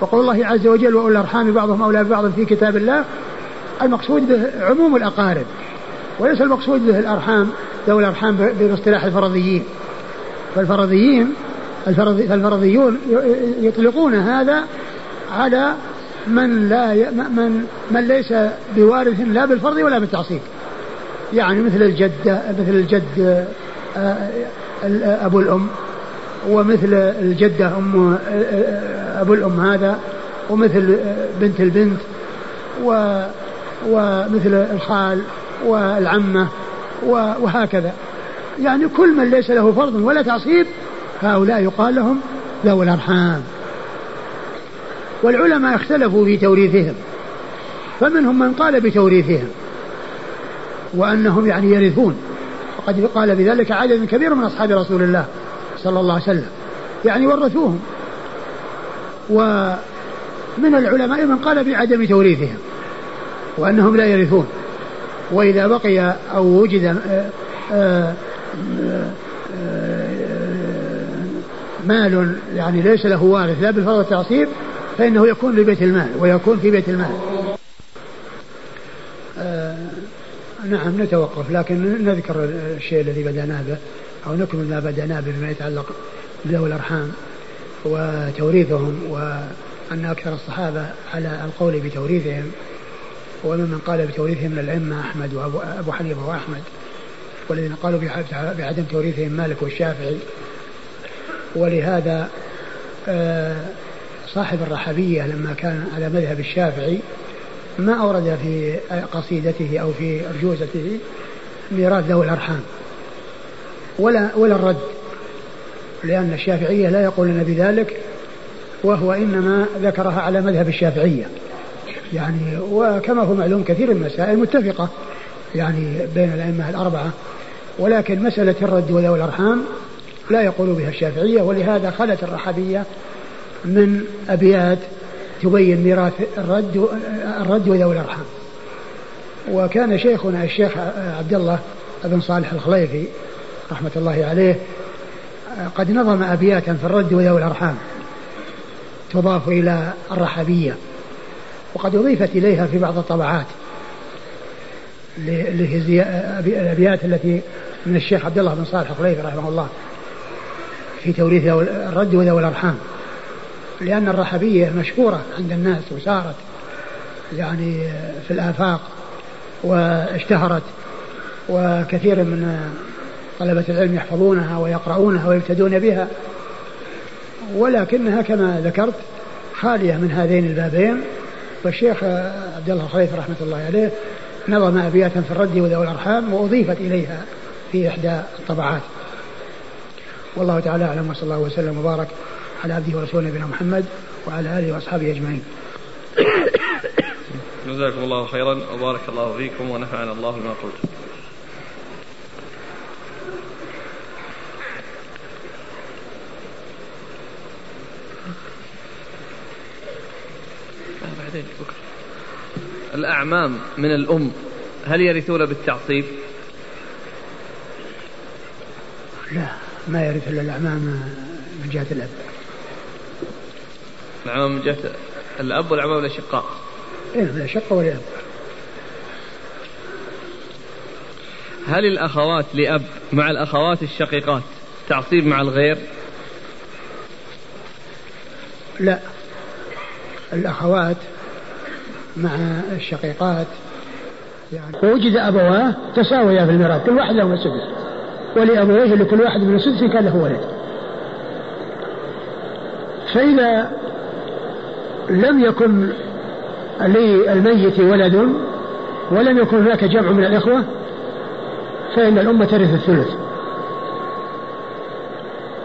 وقول الله عز وجل وأولي الأرحام بعضهم أولى ببعض في كتاب الله المقصود به عموم الأقارب وليس المقصود به الأرحام ذوي الأرحام باصطلاح الفرضيين. فالفرضيين فالفرضيون يطلقون هذا على من لا من من ليس بوارث لا بالفرض ولا بالتعصيب. يعني مثل الجدة مثل الجد آه، آه، أبو الأم ومثل الجدة أم آه، أبو الأم هذا ومثل بنت البنت و ومثل الخال والعمة وهكذا. يعني كل من ليس له فرض ولا تعصيب هؤلاء يقال لهم ذوي الأرحام. والعلماء اختلفوا في توريثهم. فمنهم من قال بتوريثهم وأنهم يعني يرثون. وقد قال بذلك عدد كبير من أصحاب رسول الله صلى الله عليه وسلم. يعني ورثوهم. ومن العلماء من قال بعدم توريثهم. وأنهم لا يرثون. وإذا بقي أو وجد آه، آه، آه، مال يعني ليس له وارث لا بالفرض والتعصيب فإنه يكون لبيت المال ويكون في بيت المال. نعم نتوقف لكن نذكر الشيء الذي بدأنا به أو نكمل ما بدأنا به بما يتعلق بذوي الأرحام وتوريثهم وأن أكثر الصحابة على القول بتوريثهم. وممن قال بتوريثهم من الأئمة أحمد وأبو حنيفة وأحمد والذين قالوا بعدم توريثهم مالك والشافعي. ولهذا آه صاحب الرحبية لما كان على مذهب الشافعي ما أورد في قصيدته أو في أرجوزته ميراث ذوي الأرحام ولا ولا الرد لأن الشافعية لا يقولون بذلك وهو إنما ذكرها على مذهب الشافعية. يعني وكما هو معلوم كثير المسائل متفقة يعني بين الأئمة الأربعة. ولكن مسألة الرد وذوي الأرحام لا يقول بها الشافعية ولهذا خلت الرحبية من أبيات تبين ميراث الرد الرد وذوي الأرحام. وكان شيخنا الشيخ عبد الله بن صالح الخليفي رحمة الله عليه قد نظم أبياتا في الرد وذوي الأرحام تضاف إلى الرحبية وقد أضيفت إليها في بعض الطبعات الأبيات التي من الشيخ عبد الله بن صالح الخليفي رحمه الله في توريث الرد وذوي الأرحام لأن الرحبية مشهورة عند الناس وسارت يعني في الآفاق واشتهرت وكثير من طلبة العلم يحفظونها ويقرؤونها ويبتدون بها. ولكنها كما ذكرت خالية من هذين البابين والشيخ عبد الله الخليفة رحمة الله عليه نظم أبياتا في الرد وذوي الأرحام وأضيفت إليها في إحدى الطبعات. والله تعالى أعلم وصلى الله وسلم وبارك على عبده ورسوله نبينا محمد وعلى آله وأصحابه أجمعين. جزاكم الله خيرا وبارك الله فيكم ونفعنا الله بما قلت. بعدين بكرة الأعمام من الأم هل يرثون بالتعصيب؟ لا ما يرث إلا الأعمام من جهة الأب. الأعمام من جهة الأب والأعمام الأشقاء. إيه من الأشقة والأب. هل الأخوات لأب مع الأخوات الشقيقات تعصيب مع الغير؟ لا. الأخوات مع الشقيقات. يعني ووجد أبواه تساويا في الميراث كل واحد له السدس ولأبويه لكل واحد من السدس كان له ولد. فإذا لم يكن للميت ولد ولم يكن هناك جمع من الإخوة فإن الأمة ترث الثلث.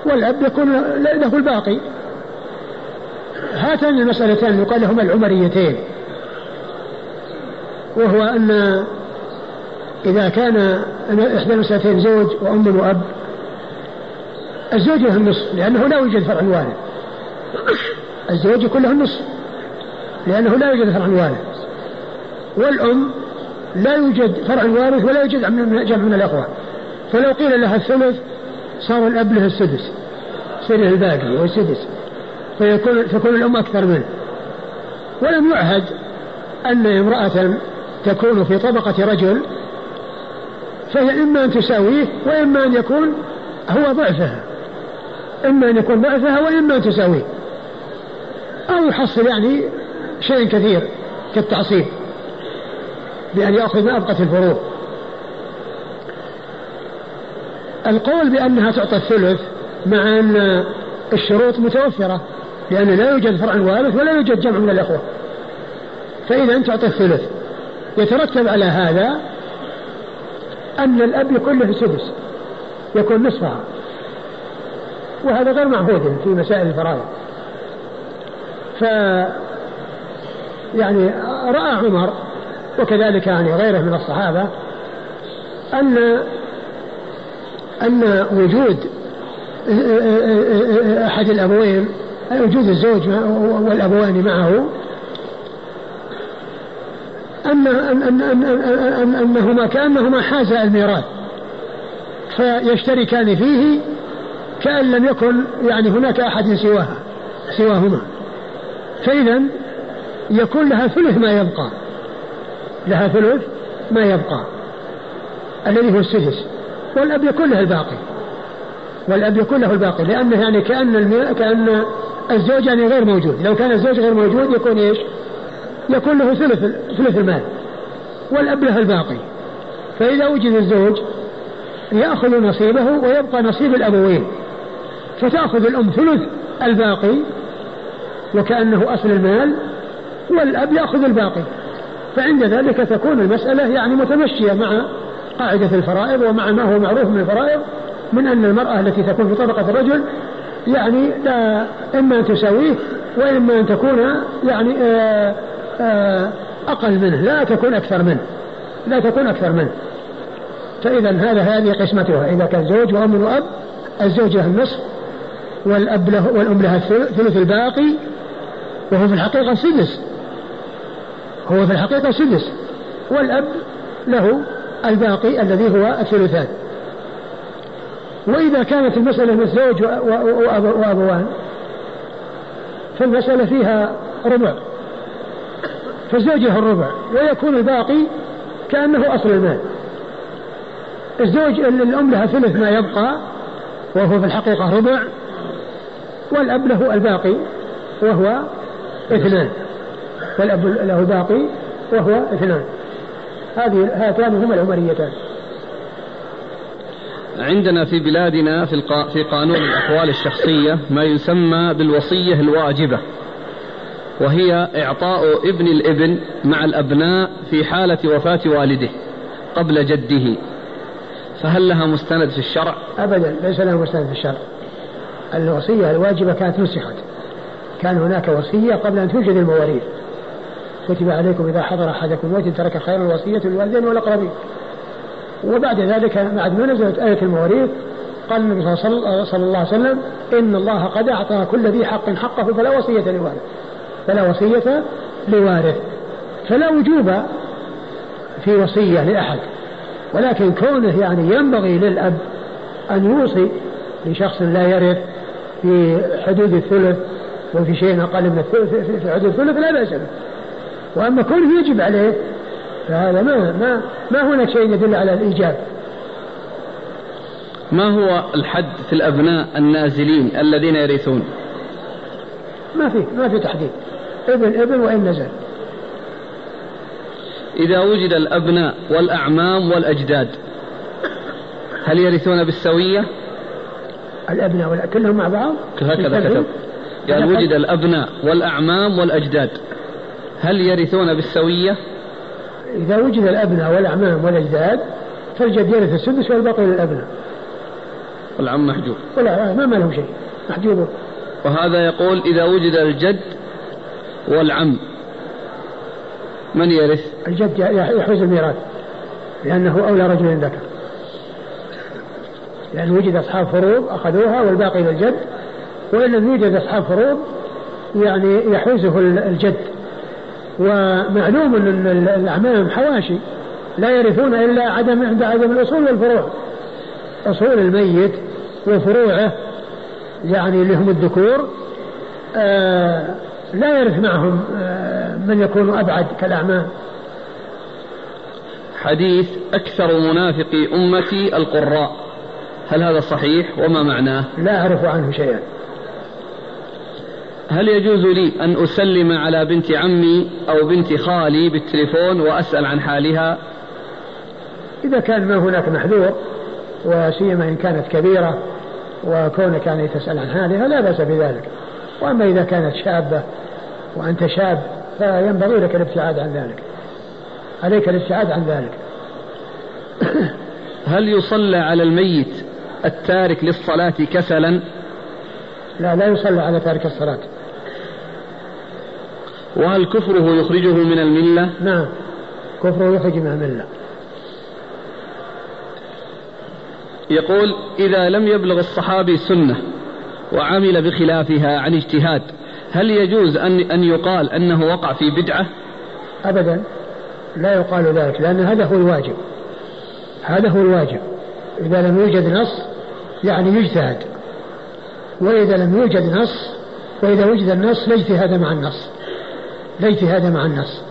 والأب يكون له الباقي. هاتان المسألتان يقال لهما العمريتين. وهو أن إذا كان إحدى المسألتين زوج وأم وأب الزوج له النصف لأنه لا يوجد فرع وارث الزوج يكون له النصف لأنه لا يوجد فرع وارث والأم لا يوجد فرع وارث ولا يوجد جمع من الأخوة فلو قيل لها الثلث صار الأب له السدس يصير الباقي والسدس فيكون تكون الأم أكثر منه. ولم يعهد أن امرأة تكون في طبقة رجل فهي إما أن تساويه وإما أن يكون هو ضعفها. إما أن يكون ضعفها وإما أن تساويه. أو يحصل يعني شيء كثير كالتعصيب بأن يأخذ ما أبقت الفروض القول بأنها تعطى الثلث مع أن الشروط متوفرة لأن لا يوجد فرع وارث ولا يوجد جمع من الأخوة. فإذا تعطي الثلث. يترتب على هذا أن الأب يكون له سدس يكون نصفها. وهذا غير معهود في مسائل الفرائض. ف يعني رأى عمر وكذلك يعني غيره من الصحابة أن أن وجود أحد الأبوين وجود الزوج والأبوين معه أن أن أن أن أن أنهما كأنهما حازا الميراث. فيشتركان فيه كأن لم يكن يعني هناك أحد سواها سواهما. فإذا يكون لها ثلث ما يبقى. لها ثلث ما يبقى. الذي هو السدس. والأب يكون له الباقي. والأب يكون له الباقي. لأنه يعني كأن. كأن الزوج يعني غير موجود. لو كان الزوج غير موجود يكون إيش؟ يكون له ثلث ثلث المال والأب له الباقي. فإذا وجد الزوج يأخذ نصيبه ويبقى نصيب الأبوين فتأخذ الأم ثلث الباقي وكأنه أصل المال والأب يأخذ الباقي. فعند ذلك تكون المسألة يعني متمشية مع قاعدة الفرائض ومع ما هو معروف من الفرائض من أن المرأة التي تكون في طبقة الرجل يعني إما أن تساويه وإما أن تكون يعني آآ أقل منه لا تكون أكثر منه لا تكون أكثر منه فإذا هذا هذه قسمتها إذا كان زوج وأم وأب الزوج له النصف والأب له والأم لها الثلث الباقي وهو في الحقيقة سدس هو في الحقيقة سدس والأب له الباقي الذي هو الثلثان وإذا كانت المسألة من زوج وأبوان فالمسألة فيها ربع فالزوج له الربع ويكون الباقي كأنه أصل المال. الزوج الأم لها ثلث ما يبقى وهو في الحقيقة ربع والأب له الباقي وهو اثنان. والأب له الباقي وهو اثنان. هذه هاتان هما العمريتان عندنا في بلادنا في, في قانون الأحوال الشخصية ما يسمى بالوصية الواجبة. وهي إعطاء ابن الإبن مع الأبناء في حالة وفاة والده قبل جده. فهل لها مستند في الشرع؟ أبدا ليس لها مستند في الشرع. الوصية الواجبة كانت نسخت. كان هناك وصية قبل أن توجد المواريث. كتب عليكم إذا حضر أحدكم الموت ترك خيرا الوصية للوالدين والأقربين. وبعد ذلك بعد ما نزلت آية المواريث قال النبي صلى الله عليه وسلم إن الله قد أعطى كل ذي حق حقه فلا وصية لوارث فلا وصية لوارث فلا وجوب في وصية لأحد. ولكن كونه يعني ينبغي للأب أن يوصي لشخص لا يرث في حدود الثلث وفي شيء أقل من الثلث في حدود الثلث لا بأس به. وأما كونه يجب عليه فهذا ما ما ما هناك شيء يدل على الإيجاب. ما هو الحد في الأبناء النازلين الذين يرثون؟ ما في ما في تحديد. ابن ابن وإن نزل. إذا وجد الأبناء والأعمام والأجداد هل يرثون بالسوية؟ الأبناء كلهم مع بعض؟ هكذا كتب. قال وجد الأبناء والأعمام والأجداد هل يرثون بالسوية؟ إذا وجد الأبناء والأعمام والأجداد فالجد يرث السدس والباقي للأبناء. والعم محجوب. ولا ما, ما لهم شيء. محجوب. وهذا يقول إذا وجد الجد والعم. من يرث؟ الجد يحوز الميراث لأنه أولى رجل ذكر. لأن وجد أصحاب فروض أخذوها والباقي للجد. وإن لم يوجد أصحاب فروض يعني يحوزه الجد. ومعلوم أن الأعمام حواشي لا يرثون إلا عدم عند عدم الأصول والفروع. أصول الميت وفروعه يعني اللي هم الذكور آه لا يرث معهم آه من يكون أبعد كالأعمام حديث أكثر منافقي أمتي القراء. هل هذا صحيح؟ وما معناه؟ لا أعرف عنه شيئا. هل يجوز لي أن أسلم على بنت عمي أو بنت خالي بالتليفون وأسأل عن حالها؟ إذا كان ما هناك محذور وسيما إن كانت كبيرة وكونك يعني تسأل عن حالها لا بأس بذلك. وأما إذا كانت شابة وأنت شاب فينبغي لك الابتعاد عن ذلك. عليك الابتعاد عن ذلك. هل يصلى على الميت التارك للصلاة كسلا؟ لا لا يصلى على تارك الصلاة. وهل كفره يخرجه من الملة؟ نعم كفره يخرج من الملة. يقول إذا لم يبلغ الصحابي سنة وعمل بخلافها عن اجتهاد هل يجوز أن أن يقال أنه وقع في بدعة؟ أبدا. لا يقال ذلك لأن هذا هو الواجب. هذا هو الواجب. إذا لم يوجد نص يعني يجتهد. وإذا لم يوجد نص وإذا وجد النص لا اجتهاد مع النص. لا اجتهاد مع النص.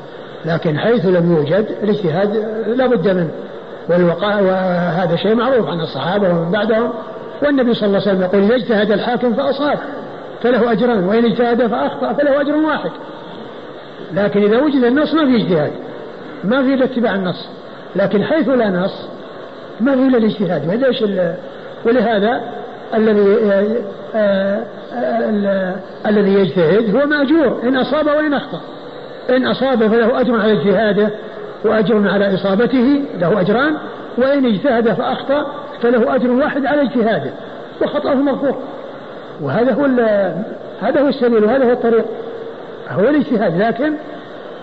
لكن حيث لم يوجد الاجتهاد لا بد منه. والوقاء وهذا شيء معروف عن الصحابة ومن بعدهم. والنبي صلى الله عليه وسلم يقول إذا اجتهد الحاكم فأصاب فله أجران وإن اجتهد فأخطأ فله أجر واحد. لكن إذا وجد النص ما في اجتهاد ما في اتباع النص. لكن حيث لا نص ما في إلا الاجتهاد. وليش ولهذا الذي آه، آه، الذي يجتهد هو مأجور. إن أصاب وإن أخطأ. إن أصاب فله أجر على اجتهاده وأجر على إصابته له أجران. وإن اجتهد فأخطأ فله أجر واحد على اجتهاده. وخطأه مغفور وهذا هو هذا هو السبيل وهذا هو الطريق. هو الاجتهاد لكن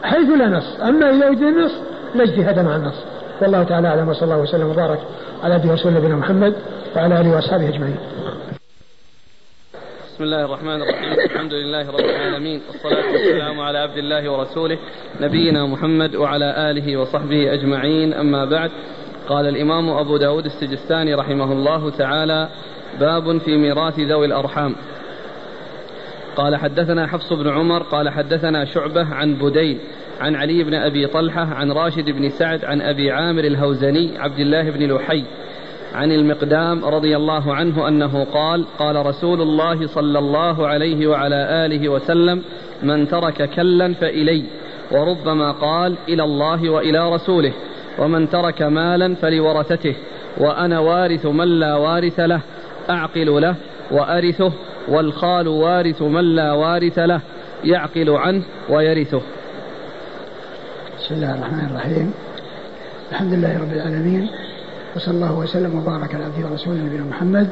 حيث لا نص. أما إذا وجد النص لا اجتهاد مع النص. والله تعالى أعلم وصلى الله وسلم وبارك على عبده ورسوله نبينا محمد وعلى آله وأصحابه أجمعين. بسم الله الرحمن الرحيم. الحمد لله رب العالمين. والصلاة والسلام على عبد الله ورسوله نبينا محمد وعلى آله وصحبه أجمعين. أما بعد قال الإمام أبو داود السجستاني رحمه الله تعالى باب في ميراث ذوي الأرحام. قال حدثنا حفص بن عمر قال حدثنا شعبة عن بديل عن علي بن أبي طلحة عن راشد بن سعد عن أبي عامر الهوزني عبد الله بن لحي عن المقدام رضي الله عنه أنه قال قال رسول الله صلى الله عليه وعلى آله وسلم من ترك كلا فإلي وربما قال إلى الله وإلى رسوله ومن ترك مالا فلورثته وأنا وارث من لا وارث له أعقل له وأرثه والخال وارث من لا وارث له يعقل عنه ويرثه. بسم الله الرحمن الرحيم. الحمد لله رب العالمين وصلى الله وسلم وبارك على عبده ورسوله نبينا محمد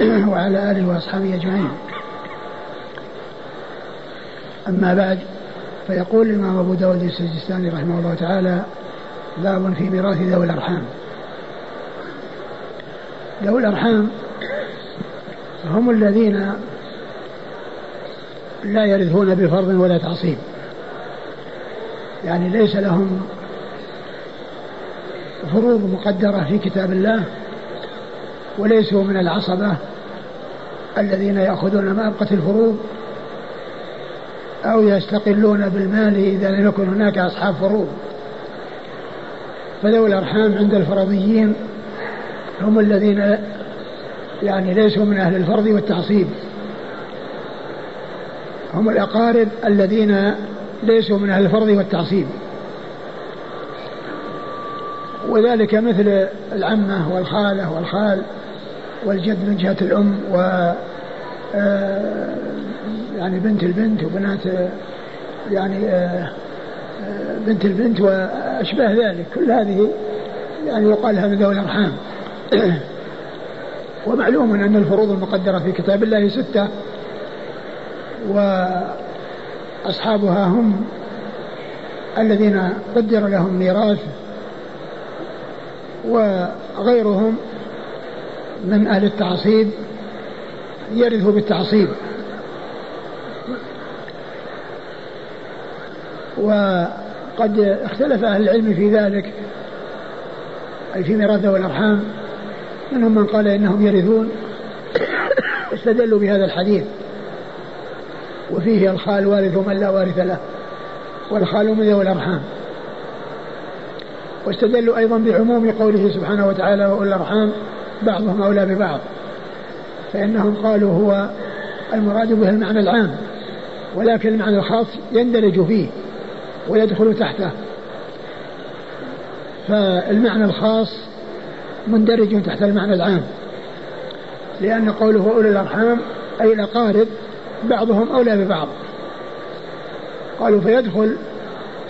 وعلى آله وأصحابه أجمعين. أما بعد فيقول الإمام أبو داود السجستاني رحمه الله تعالى باب في ميراث ذوي الأرحام. ذوي الأرحام هم الذين لا يرثون بفرض ولا تعصيب. يعني ليس لهم فروض مقدرة في كتاب الله وليسوا من العصبة الذين يأخذون ما أبقت الفروض أو يستقلون بالمال إذا لم يكن هناك أصحاب فروض. فذوي الأرحام عند الفرضيين هم الذين يعني ليسوا من أهل الفرض والتعصيب. هم الأقارب الذين ليسوا من أهل الفرض والتعصيب. وذلك مثل العمة والخالة والخال والجد من جهة الأم و آه، يعني بنت البنت وبنات يعني آه، آه، بنت البنت وأشباه ذلك. كل هذه يعني يقال لها من ذوي الأرحام. ومعلوم أن الفروض المقدرة في كتاب الله ستة وأصحابها هم الذين قدر لهم ميراث وغيرهم من أهل التعصيب يرث بالتعصيب. وقد اختلف أهل العلم في ذلك أي في ميراث ذوي الأرحام منهم من قال إنهم يرثون. استدلوا بهذا الحديث. وفيه الخال وارث من لا وارث له والخال من ذوي الأرحام. واستدلوا أيضا بعموم قوله سبحانه وتعالى وأولي الأرحام بعضهم أولى ببعض. فإنهم قالوا هو المراد به المعنى العام ولكن المعنى الخاص يندرج فيه ويدخل تحته. فالمعنى الخاص مندرج تحت المعنى العام. لأن قوله أولي الأرحام أي الأقارب بعضهم أولى ببعض. قالوا فيدخل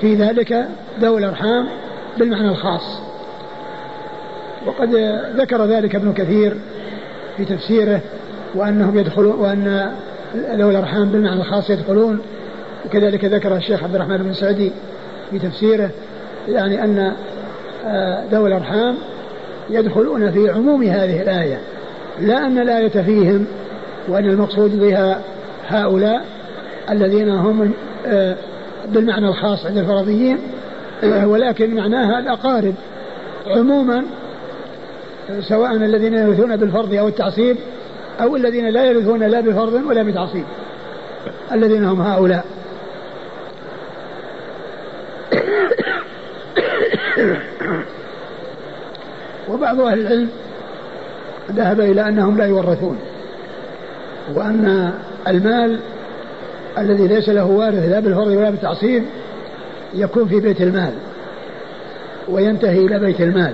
في ذلك ذوي الأرحام بالمعنى الخاص. وقد ذكر ذلك ابن كثير في تفسيره وأنهم يدخلون وأن ذوي الأرحام بالمعنى الخاص يدخلون. وكذلك ذكر الشيخ عبد الرحمن بن سعدي في تفسيره يعني أن آه، ذوي الأرحام يدخلون في عموم هذه الآية لا أن الآية فيهم وأن المقصود بها هؤلاء الذين هم آه، بالمعنى الخاص عند الفرضيين ولكن معناها الأقارب. عموما سواء الذين يرثون بالفرض أو التعصيب أو الذين لا يرثون لا بفرض ولا بتعصيب الذين هم هؤلاء. وبعض أهل العلم ذهب إلى أنهم لا يورثون وأن المال الذي ليس له وارث لا بالفرض ولا بالتعصيب يكون في بيت المال وينتهي إلى بيت المال.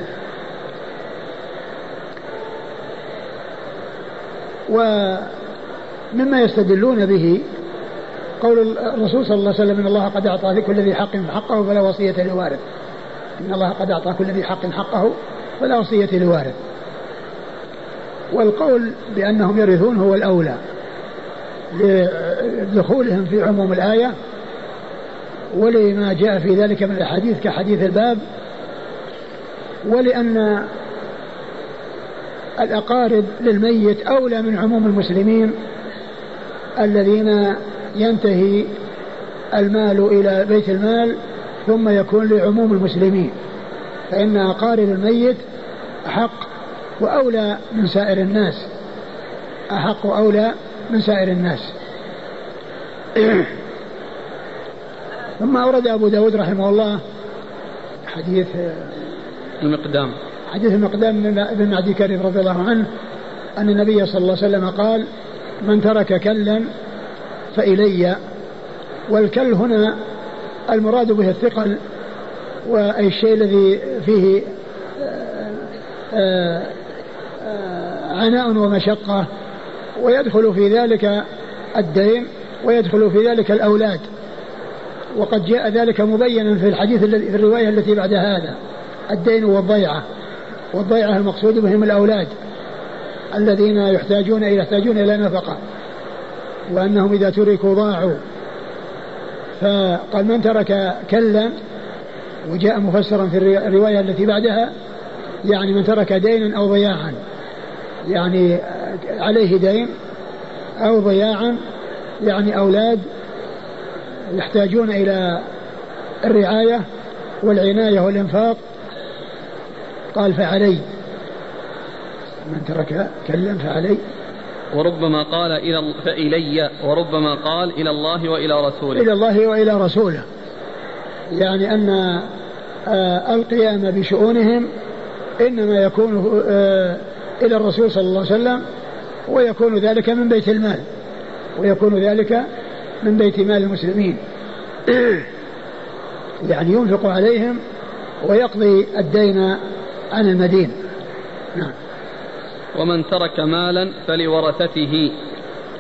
ومما يستدلون به قول الرسول صلى الله عليه وسلم إن الله قد أعطى لكل ذي حق حقه فلا وصية لوارث. إن الله قد أعطى كل ذي حق حقه فلا وصية لوارث. والقول بأنهم يرثون هو الأولى لدخولهم في عموم الآية ولما جاء في ذلك من الأحاديث كحديث الباب ولأن الأقارب للميت أولى من عموم المسلمين الذين ينتهي المال إلى بيت المال ثم يكون لعموم المسلمين. فإن أقارب الميت أحق وأولى من سائر الناس. أحق وأولى من سائر الناس. ثم أورد أبو داود رحمه الله حديث المقدام. حديث المقدام بن معدي كريم رضي الله عنه أن النبي صلى الله عليه وسلم قال من ترك كلا فإلي. والكل هنا المراد به الثقل وأي الشيء الذي فيه عناء ومشقة ويدخل في ذلك الدين ويدخل في ذلك الأولاد. وقد جاء ذلك مبينا في الحديث الذي في الرواية التي بعد هذا الدين والضيعة. والضيعة المقصود بهم الأولاد الذين يحتاجون يحتاجون إلى نفقة. وأنهم إذا تركوا ضاعوا. فقال من ترك كلا وجاء مفسرا في الرواية التي بعدها يعني من ترك دينا أو ضياعا. يعني عليه دين أو ضياعا يعني أولاد يحتاجون إلى الرعاية والعناية والإنفاق. قال فعلي. من ترك كلا فعلي. وربما قال إلى فإلي وربما قال إلى الله وإلى رسوله. إلى الله وإلى رسوله. يعني أن آه، القيام بشؤونهم إنما يكون آه، إلى الرسول صلى الله عليه وسلم ويكون ذلك من بيت المال ويكون ذلك من بيت مال المسلمين. يعني ينفق عليهم ويقضي الدين عن المدين. نعم. ومن ترك مالا فلورثته.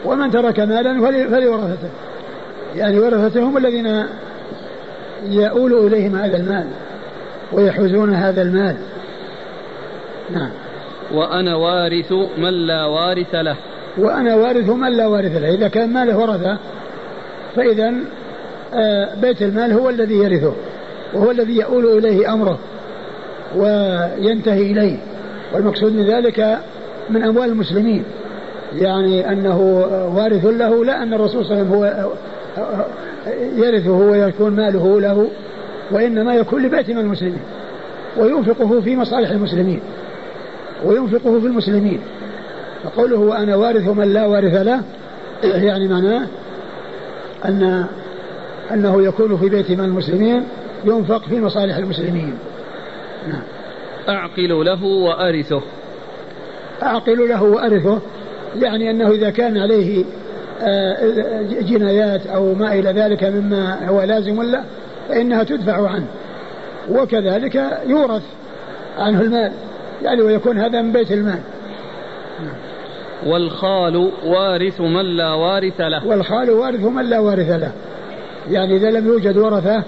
ومن ترك مالا فلورثته. يعني ورثته هم الذين يؤول إليهم هذا المال ويحوزون هذا المال. نعم. وأنا وارث من لا وارث له. وأنا وارث من لا وارث له. إذا كان ماله ورثة فإذا آه، بيت المال هو الذي يرثه وهو الذي يؤول إليه أمره وينتهي إليه. والمقصود من ذلك من أموال المسلمين. يعني أنه وارث له لا أن الرسول صلى الله عليه وسلم هو يرثه ويكون ماله له وإنما يكون لبيت من المسلمين وينفقه في مصالح المسلمين. وينفقه في المسلمين. فقوله وأنا وارث من لا وارث له يعني معناه أن أنه يكون في بيت من المسلمين ينفق في مصالح المسلمين. نعم. أعقل له وأرثه. أعقل له وأرثه يعني أنه إذا كان عليه آه، جنايات أو ما إلى ذلك مما هو لازم له فإنها تدفع عنه. وكذلك يورث عنه المال. يعني ويكون هذا من بيت المال. والخال وارث من لا وارث له. والخال وارث من لا وارث له. يعني إذا لم يوجد ورثة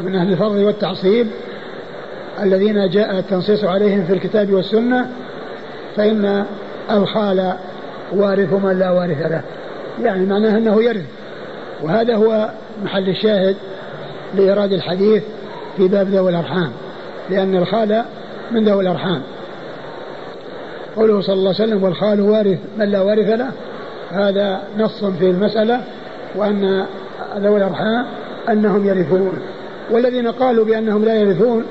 من أهل الفرض والتعصيب الذين جاء التنصيص عليهم في الكتاب والسنة فإن الخال وارث من لا وارث له. يعني معناه أنه يرث. وهذا هو محل الشاهد لإيراد الحديث في باب ذوي الأرحام. لأن الخال من ذوي الأرحام. قوله صلى الله عليه وسلم والخال وارث من لا وارث له؟ هذا نص في المسألة وأن ذوي الأرحام أنهم يرثون. والذين قالوا بأنهم لا يرثون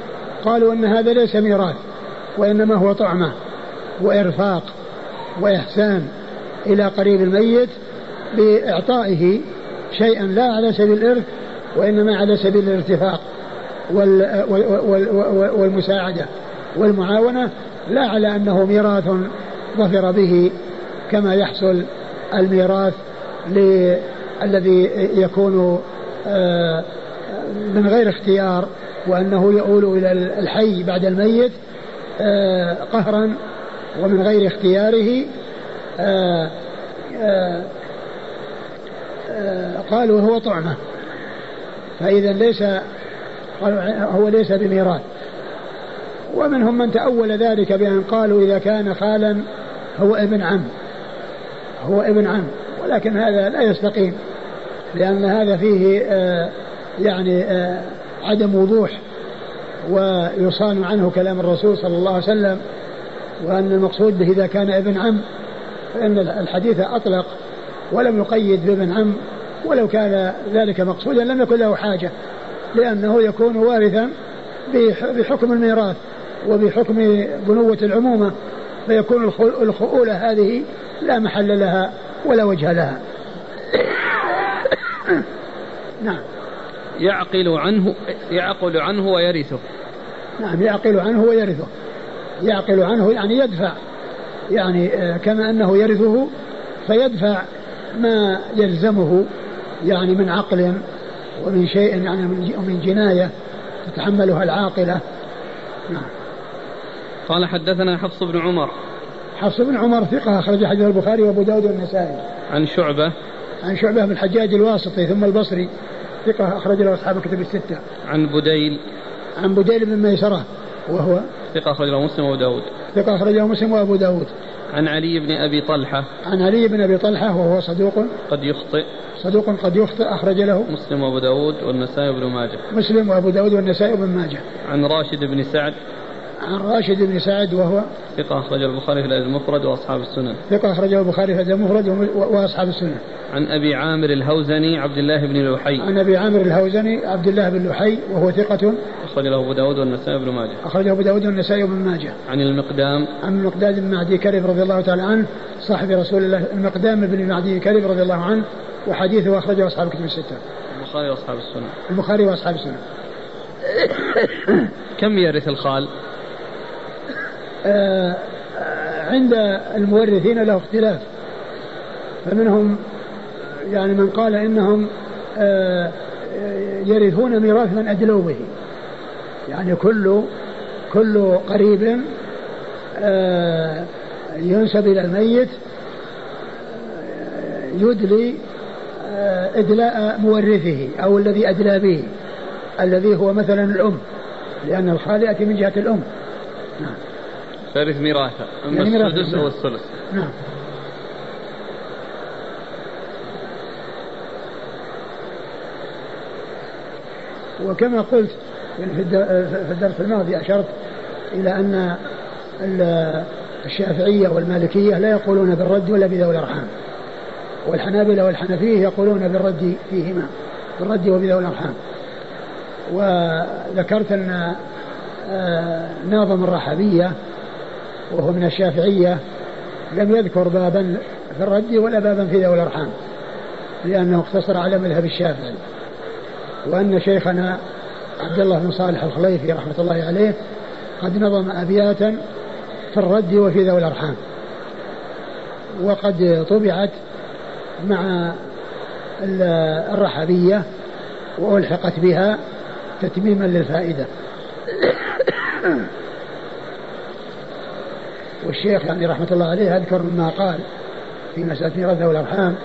قالوا أن هذا ليس ميراث وإنما هو طعمة وإرفاق وإحسان إلى قريب الميت بإعطائه شيئا لا على سبيل الإرث وإنما على سبيل الارتفاق والمساعدة والمعاونة لا على أنه ميراث ظفر به كما يحصل الميراث الذي يكون آه، من غير اختيار وأنه يؤول إلى الحي بعد الميت آه، قهرا ومن غير اختياره. آه، قالوا هو طعمة فإذا ليس هو ليس بميراث. ومنهم من تأول ذلك بأن قالوا إذا كان خالا هو ابن عم. هو ابن عم. ولكن هذا لا يستقيم لأن هذا فيه آه يعني آه عدم وضوح ويصان عنه كلام الرسول صلى الله عليه وسلم وأن المقصود به إذا كان ابن عم فإن الحديث أطلق ولم يقيد بابن عم ولو كان ذلك مقصودا لم يكن له حاجة لأنه يكون وارثا بحكم الميراث. وبحكم بنوة العمومة فيكون الخؤولة هذه لا محل لها ولا وجه لها. نعم. يعقل عنه يعقل عنه ويرثه. نعم يعقل عنه ويرثه. يعقل عنه يعني يدفع. يعني آه، كما أنه يرثه فيدفع ما يلزمه يعني من عقل ومن شيء يعني من جناية تتحملها العاقلة. نعم. قال حدثنا حفص بن عمر. حفص بن عمر ثقة أخرج حديث البخاري وأبو داود والنسائي. عن شعبة. عن شعبة بن الحجاج الواسطي ثم البصري ثقة أخرج له أصحاب الكتب الستة. عن بديل. عن بديل بن ميسرة وهو ثقة أخرج له مسلم وأبو داود. ثقة أخرجه مسلم وأبو داود. عن علي بن أبي طلحة. عن علي بن أبي طلحة وهو صدوق. قد يخطئ. صدوق قد يخطئ أخرج له مسلم وأبو داود والنسائي بن ماجه. مسلم وأبو داود والنسائي بن ماجه. عن راشد بن سعد. عن راشد بن سعد وهو ثقة أخرج البخاري في الأدب المفرد وأصحاب السنن ثقة أخرجه البخاري في الأدب المفرد وأصحاب السنن عن أبي عامر الهوزني عبد الله بن لحي. عن أبي عامر الهوزني عبد الله بن لحي وهو ثقة أخرج له أبو داود والنسائي بن ماجه. أخرجه أبو داود والنسائي بن ماجه. عن المقدام. عن المقداد بن معدي كرب رضي الله تعالى عنه صاحب رسول الله المقدام بن معدي كرب رضي الله عنه وحديثه أخرجه أصحاب الكتب الستة. البخاري وأصحاب السنن البخاري وأصحاب السنن كم يرث الخال؟ آه عند المورثين له اختلاف. فمنهم يعني من قال إنهم آه يرثون ميراث من ادلوا به يعني كل كل قريب آه ينسب إلى الميت يدلي إدلاء مورثه أو الذي أدلى به الذي هو مثلا الأم لأن الخال يأتي من جهة الأم. نعم. ثالث ميراثة. أما يعني السدس أو الثلث. نعم. وكما قلت في الدرس الماضي أشرت إلى أن الشافعية والمالكية لا يقولون بالرد ولا بذوي الأرحام. والحنابلة والحنفية يقولون بالرد فيهما. بالرد وبذوي الأرحام. وذكرت أن ناظم الرحبية وهو من الشافعية لم يذكر بابا في الرد ولا بابا في ذوي الأرحام لأنه اقتصر على مذهب الشافعي. وأن شيخنا عبد الله بن صالح الخليفي رحمة الله عليه قد نظم أبياتا في الرد وفي ذوي الأرحام. وقد طبعت مع الرحبية وألحقت بها تتميما للفائدة. والشيخ يعني رحمة الله عليه أذكر ما قال في مسألة ميراث ذوي الأرحام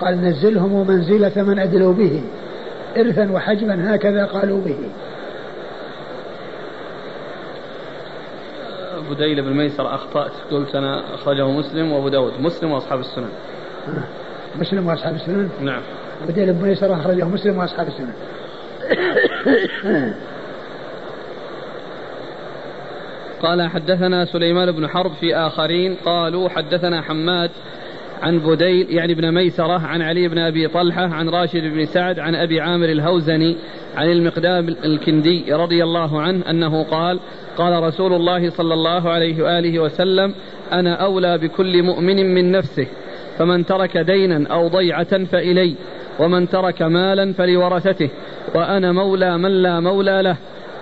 قال نزلهم منزلة من أدلوا به إرثا وحجما هكذا قالوا به. بديل بن ميسر أخطأت قلت أنا أخرجه مسلم وأبو داود. مسلم وأصحاب السنن. مسلم وأصحاب السنن؟ نعم. بديل بن ميسر أخرجه مسلم وأصحاب السنن. قال حدثنا سليمان بن حرب في آخرين قالوا حدثنا حماد عن بديل يعني ابن ميسرة عن علي بن أبي طلحة عن راشد بن سعد عن أبي عامر الهوزني عن المقدام الكندي رضي الله عنه أنه قال قال رسول الله صلى الله عليه وآله وسلم أنا أولى بكل مؤمن من نفسه فمن ترك دينا أو ضيعة فإلي ومن ترك مالا فلورثته وأنا مولى من لا مولى له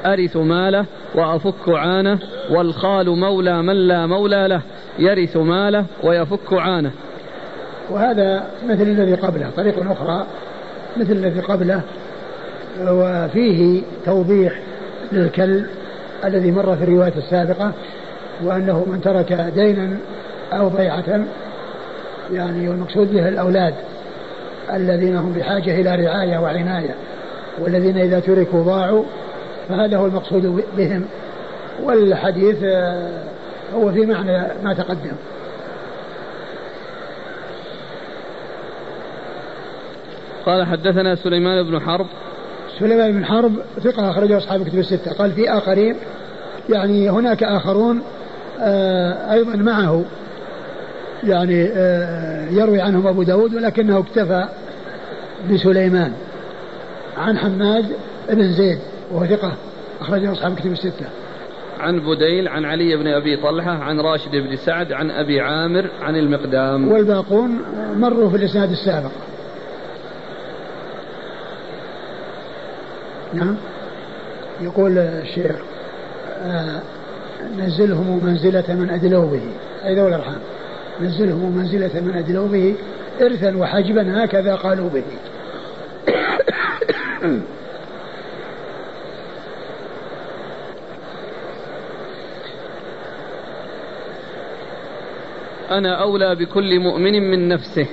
أرث ماله وأفك عانه والخال مولى من لا مولى له يرث ماله ويفك عانه. وهذا مثل الذي قبله طريق أخرى مثل الذي قبله وفيه توضيح للكل الذي مر في الرواية السابقة وأنه من ترك دينا أو ضيعة يعني والمقصود به الأولاد الذين هم بحاجة إلى رعاية وعناية والذين إذا تركوا ضاعوا فهذا هو المقصود بهم والحديث آه، هو في معنى ما تقدم. قال حدثنا سليمان بن حرب. سليمان بن حرب ثقة أخرجه أصحاب كتب الستة. قال في آخرين يعني هناك آخرون آه أيضا معه. يعني آه يروي عنهم أبو داود ولكنه اكتفى بسليمان. عن حماد بن زيد. وهو ثقة. أخرجه أصحاب كتب الستة. عن بديل عن علي بن أبي طلحة عن راشد بن سعد عن أبي عامر عن المقدام. والباقون مروا في الإسناد السابق. نعم. يقول الشيخ آه نزلهم منزلة من أدلوا به. أي ذوي الأرحام. نزلهم منزلة من أدلوا به إرثا وحجبا هكذا قالوا به. أنا أولى بكل مؤمن من نفسه.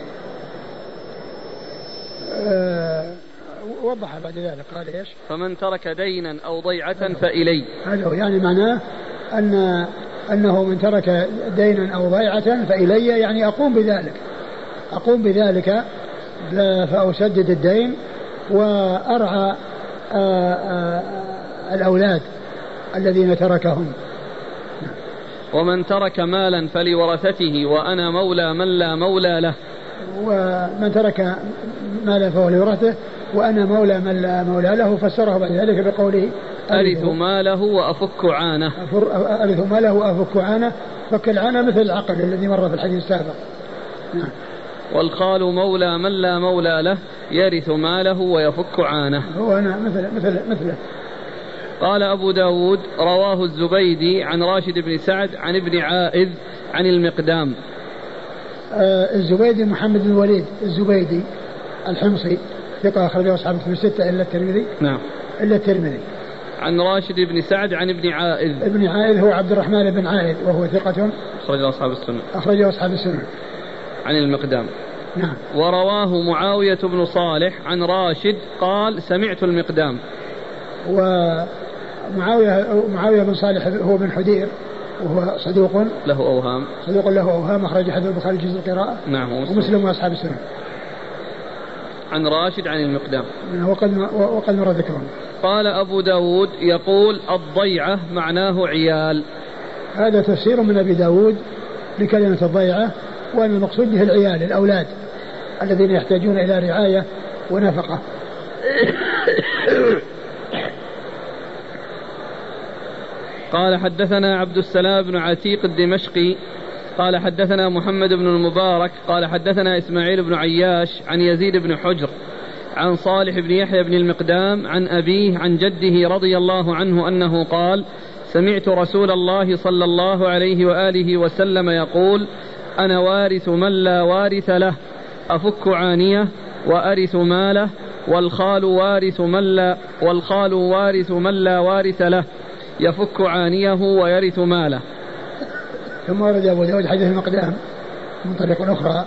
وضح بعد ذلك قال إيش؟ فمن ترك دينا أو ضيعة فإلي هذا هو يعني معناه أن أنه من ترك دينا أو ضيعة فإلي يعني أقوم بذلك. أقوم بذلك فأسدد الدين وأرعى آآ آآ الأولاد الذين تركهم. ومن ترك مالا فلورثته وأنا مولى من لا مولى له. ومن ترك مالا فهو لورثته وأنا مولى من لا مولى له فسره بعد ذلك بقوله أرث ماله وأفك عانه. أرث ماله وأفك عانه. فك العانة مثل العقد الذي مر في الحديث السابق. نعم. والخال مولى من لا مولى له يرث ماله ويفك عانه. هو أنا مثل مثل مثله. قال أبو داود رواه الزبيدي عن راشد بن سعد عن ابن عائذ عن المقدام. آه الزبيدي محمد بن الوليد الزبيدي الحمصي ثقة أخرجه أصحاب الكتب الستة إلا الترمذي. نعم. إلا الترمذي. عن راشد بن سعد عن ابن عائذ. ابن عائذ هو عبد الرحمن بن عائذ وهو ثقة أخرجه أصحاب السنة. أخرجه أصحاب السنة. عن المقدام. نعم. ورواه معاوية بن صالح عن راشد قال سمعت المقدام. ومعاوية معاوية بن صالح هو بن حدير وهو صدوق له أوهام. صدوق له أوهام أخرج حديث البخاري جزء القراءة نعم ومسلم, ومسلم وأصحاب السنة. عن راشد عن المقدام. وقد وقد مر ذكرهم قال أبو داود يقول الضيعة معناه عيال. هذا تفسير من أبي داود لكلمة الضيعة وأن المقصود به العيال الأولاد الذين يحتاجون إلى رعاية ونفقة. قال حدثنا عبد السلام بن عتيق الدمشقي قال حدثنا محمد بن المبارك قال حدثنا إسماعيل بن عياش عن يزيد بن حجر عن صالح بن يحيى بن المقدام عن أبيه عن جده رضي الله عنه أنه قال سمعت رسول الله صلى الله عليه وآله وسلم يقول أنا وارث من لا وارث له أفك عانية وأرث ماله والخال وارث من لا والخال وارث من لا وارث له يفك عانيه ويرث ماله. ثم ورد أبو داود حديث المقدام من طريق أخرى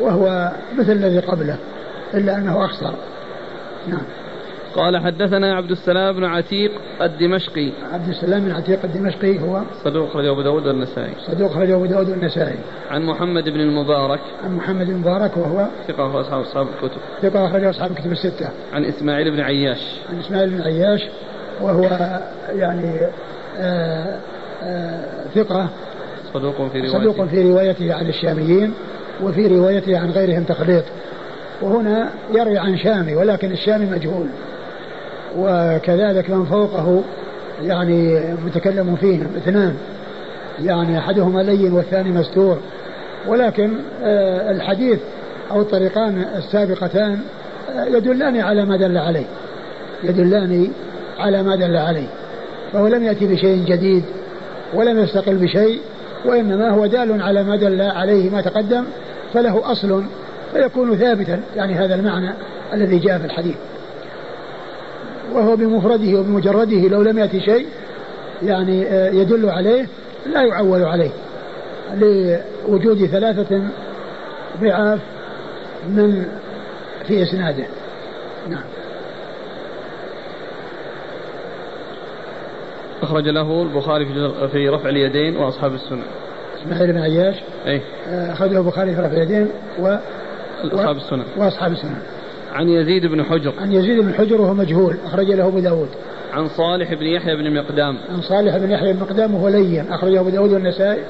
وهو مثل الذي قبله إلا أنه أقصر نعم. قال حدثنا عبد السلام بن عتيق الدمشقي. عبد السلام بن عتيق الدمشقي هو صدوق أخرجه أبو داود والنسائي. صدوق أخرجه أبو داود والنسائي. عن محمد بن المبارك. عن محمد بن المبارك وهو ثقة أخرج أصحاب الكتب. ثقة أخرج أصحاب الكتب الستة. عن إسماعيل بن عياش. عن إسماعيل بن عياش وهو يعني آآ آه، آه، ثقة صدوق في روايته. صدوق في روايته عن الشاميين وفي روايته عن غيرهم تخليط وهنا يروي عن شامي ولكن الشامي مجهول. وكذلك من فوقه يعني متكلم فيهم اثنان. يعني أحدهما لين والثاني مستور. ولكن آه، الحديث أو الطريقان السابقتان يدلان على ما دل عليه. يدلان على ما دل عليه فهو لم يأتي بشيء جديد ولم يستقل بشيء وإنما هو دال على ما دل عليه ما تقدم فله أصل فيكون ثابتا يعني هذا المعنى الذي جاء في الحديث. وهو بمفرده وبمجرده لو لم يأتي شيء يعني آه، يدل عليه لا يعول عليه. لوجود ثلاثة ضعاف من في إسناده. نعم. أخرج له البخاري في رفع اليدين وأصحاب السنة. إسماعيل بن عياش. أي آه، أخرجه البخاري في رفع اليدين و أصحاب السنة. وأصحاب السنة. عن يزيد بن حجر. عن يزيد بن حجر وهو مجهول. أخرج له أبو داود. عن صالح بن يحيى بن مقدام. عن صالح بن يحيى بن مقدام وهو لين. أخرجه أبو داود والنسائي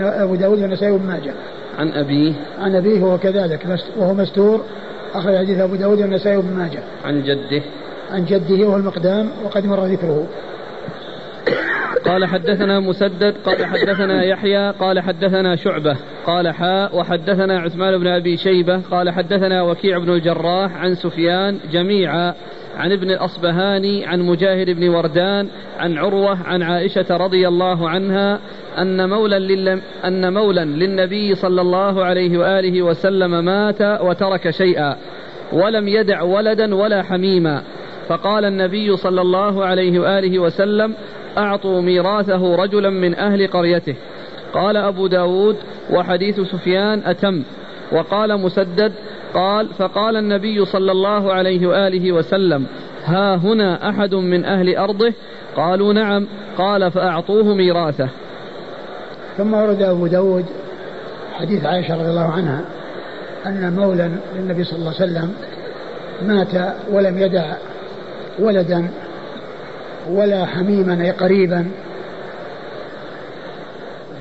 أبو داود والنسائي وابن ماجه. عن أبيه. عن أبيه وهو كذلك. وهو مستور. أخرج حديث أبو داود والنسائي وابن ماجه. عن جده. عن جده وهو المقدام وقد مر ذكره. قال حدثنا مسدد قال حدثنا يحيى قال حدثنا شعبة قال حاء وحدثنا عثمان بن أبي شيبة قال حدثنا وكيع بن الجراح عن سفيان جميعا عن ابن الأصبهاني عن مجاهد بن وردان عن عروة عن عائشة رضي الله عنها أن مولا. أن مولا للنبي صلى الله عليه وآله وسلم مات وترك شيئا ولم يدع ولدا ولا حميما فقال النبي صلى الله عليه وآله وسلم أعطوا ميراثه رجلا من أهل قريته. قال أبو داود وحديث سفيان أتم. وقال مسدد قال فقال النبي صلى الله عليه وآله وسلم ها هنا أحد من أهل أرضه؟ قالوا نعم. قال فأعطوه ميراثه. ثم ورد أبو داود حديث عائشة رضي الله عنها أن مولى للنبي صلى الله عليه وسلم مات ولم يدع ولدا ولا حميما أي قريبا.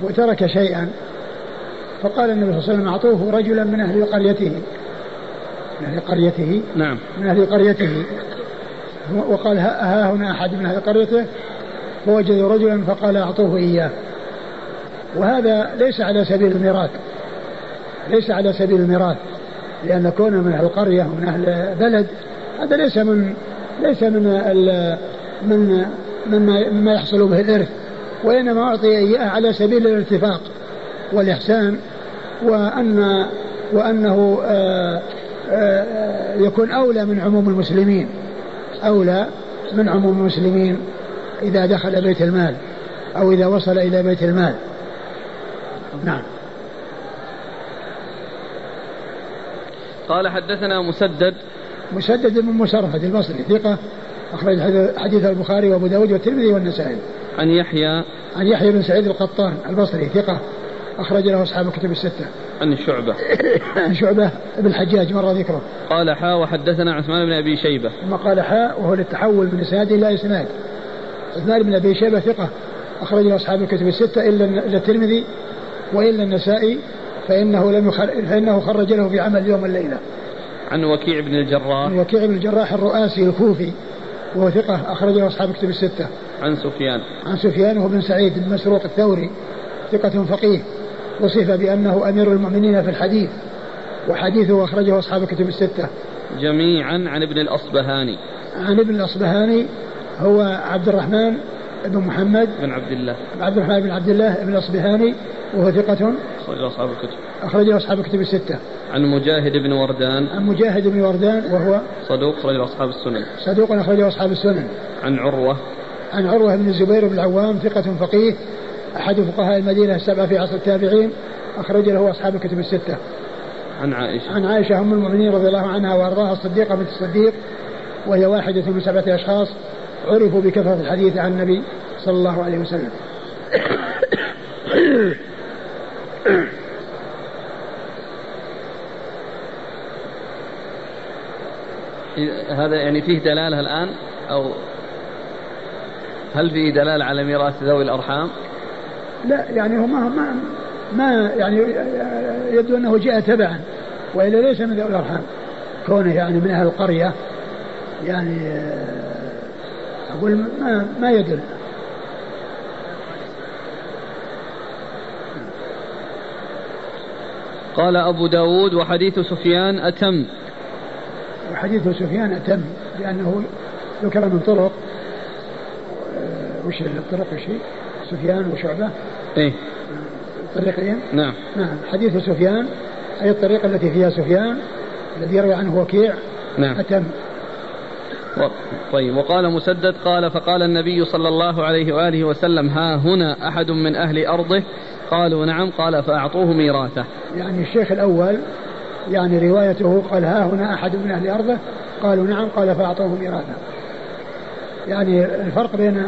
وترك شيئا. فقال النبي صلى الله عليه وسلم أعطوه رجلا من أهل قريته. من أهل قريته؟ نعم. من أهل قريته. وقال ها هنا أحد من أهل قريته؟ فوجدوا رجلا فقال أعطوه إياه. وهذا ليس على سبيل الميراث. ليس على سبيل الميراث. لأن كونه من أهل القرية ومن أهل بلد هذا ليس من ليس من ال من مما, مما يحصل به الإرث وإنما أعطي إياه على سبيل الاتفاق والإحسان وأن وأنه آآ آآ يكون أولى من عموم المسلمين أولى من عموم المسلمين إذا دخل بيت المال أو إذا وصل إلى بيت المال. نعم. قال حدثنا مسدد. مسدد بن مسرفة البصري ثقة. أخرج حديث البخاري وأبو داود والترمذي والنسائي عن يحيى عن يحيى بن سعيد القطان البصري ثقة أخرج له أصحاب الكتب الستة. عن شعبة. عن شعبة بن الحجاج مر ذكره. قال حاء وحدثنا عثمان بن أبي شيبة. ثم قال حاء وهو للتحول من إسناد إلى إسناد. عثمان بن أبي شيبة ثقة أخرج له أصحاب الكتب الستة إلا الترمذي وإلا النسائي فإنه لم يخر... فإنه خرج له في عمل يوم الليلة. عن وكيع بن الجراح. عن وكيع بن الجراح الرؤاسي الكوفي وهو ثقة أخرج له أصحاب الكتب الستة. عن سفيان. عن سفيان وهو بن سعيد بن مسروق الثوري ثقة فقيه وصف بأنه أمير المؤمنين في الحديث وحديثه أخرجه أصحاب الكتب الستة. جميعا عن ابن الأصبهاني. عن ابن الأصبهاني هو عبد الرحمن بن محمد بن عبد الله. عبد الرحمن بن عبد الله بن الأصبهاني وهو ثقة أخرج أصحاب الكتب. أخرجه أصحاب الكتب الستة. عن مجاهد بن وردان عن مجاهد بن وردان وهو صدوق أخرج أصحاب السنن صدوق أخرجه أصحاب السنن عن عروة عن عروة بن الزبير بن العوام ثقة فقيه أحد فقهاء المدينة السبعة في عصر التابعين أخرج له أصحاب الكتب الستة. عن عائشة. عن عائشة أم المؤمنين رضي الله عنها وأرضاها الصديقة بنت الصديق وهي واحدة من سبعة أشخاص عرفوا بكثرة الحديث عن النبي صلى الله عليه وسلم. هذا يعني فيه دلالة الآن أو هل فيه دلالة على ميراث ذوي الأرحام؟ لا يعني هو ما ما, ما يعني يبدو أنه جاء تبعا وإلا ليس من ذوي الأرحام. كونه يعني من أهل القرية يعني أقول ما ما يدل. قال أبو داود وحديث سفيان أتم. وحديث سفيان أتم لأنه ذكر من طرق وش الطرق وش سفيان وشعبة؟ إيه. طريقين؟ نعم. نعم. حديث سفيان أي الطريقة التي فيها سفيان الذي يروي عنه وكيع؟ نعم. أتم. و... طيب وقال مسدد قال فقال النبي صلى الله عليه وآله وسلم ها هنا أحد من أهل أرضه؟ قالوا نعم قال فأعطوه ميراثه. يعني الشيخ الأول يعني روايته قال ها هنا أحد من أهل أرضه؟ قالوا نعم قال فأعطوه ميراثه يعني الفرق بين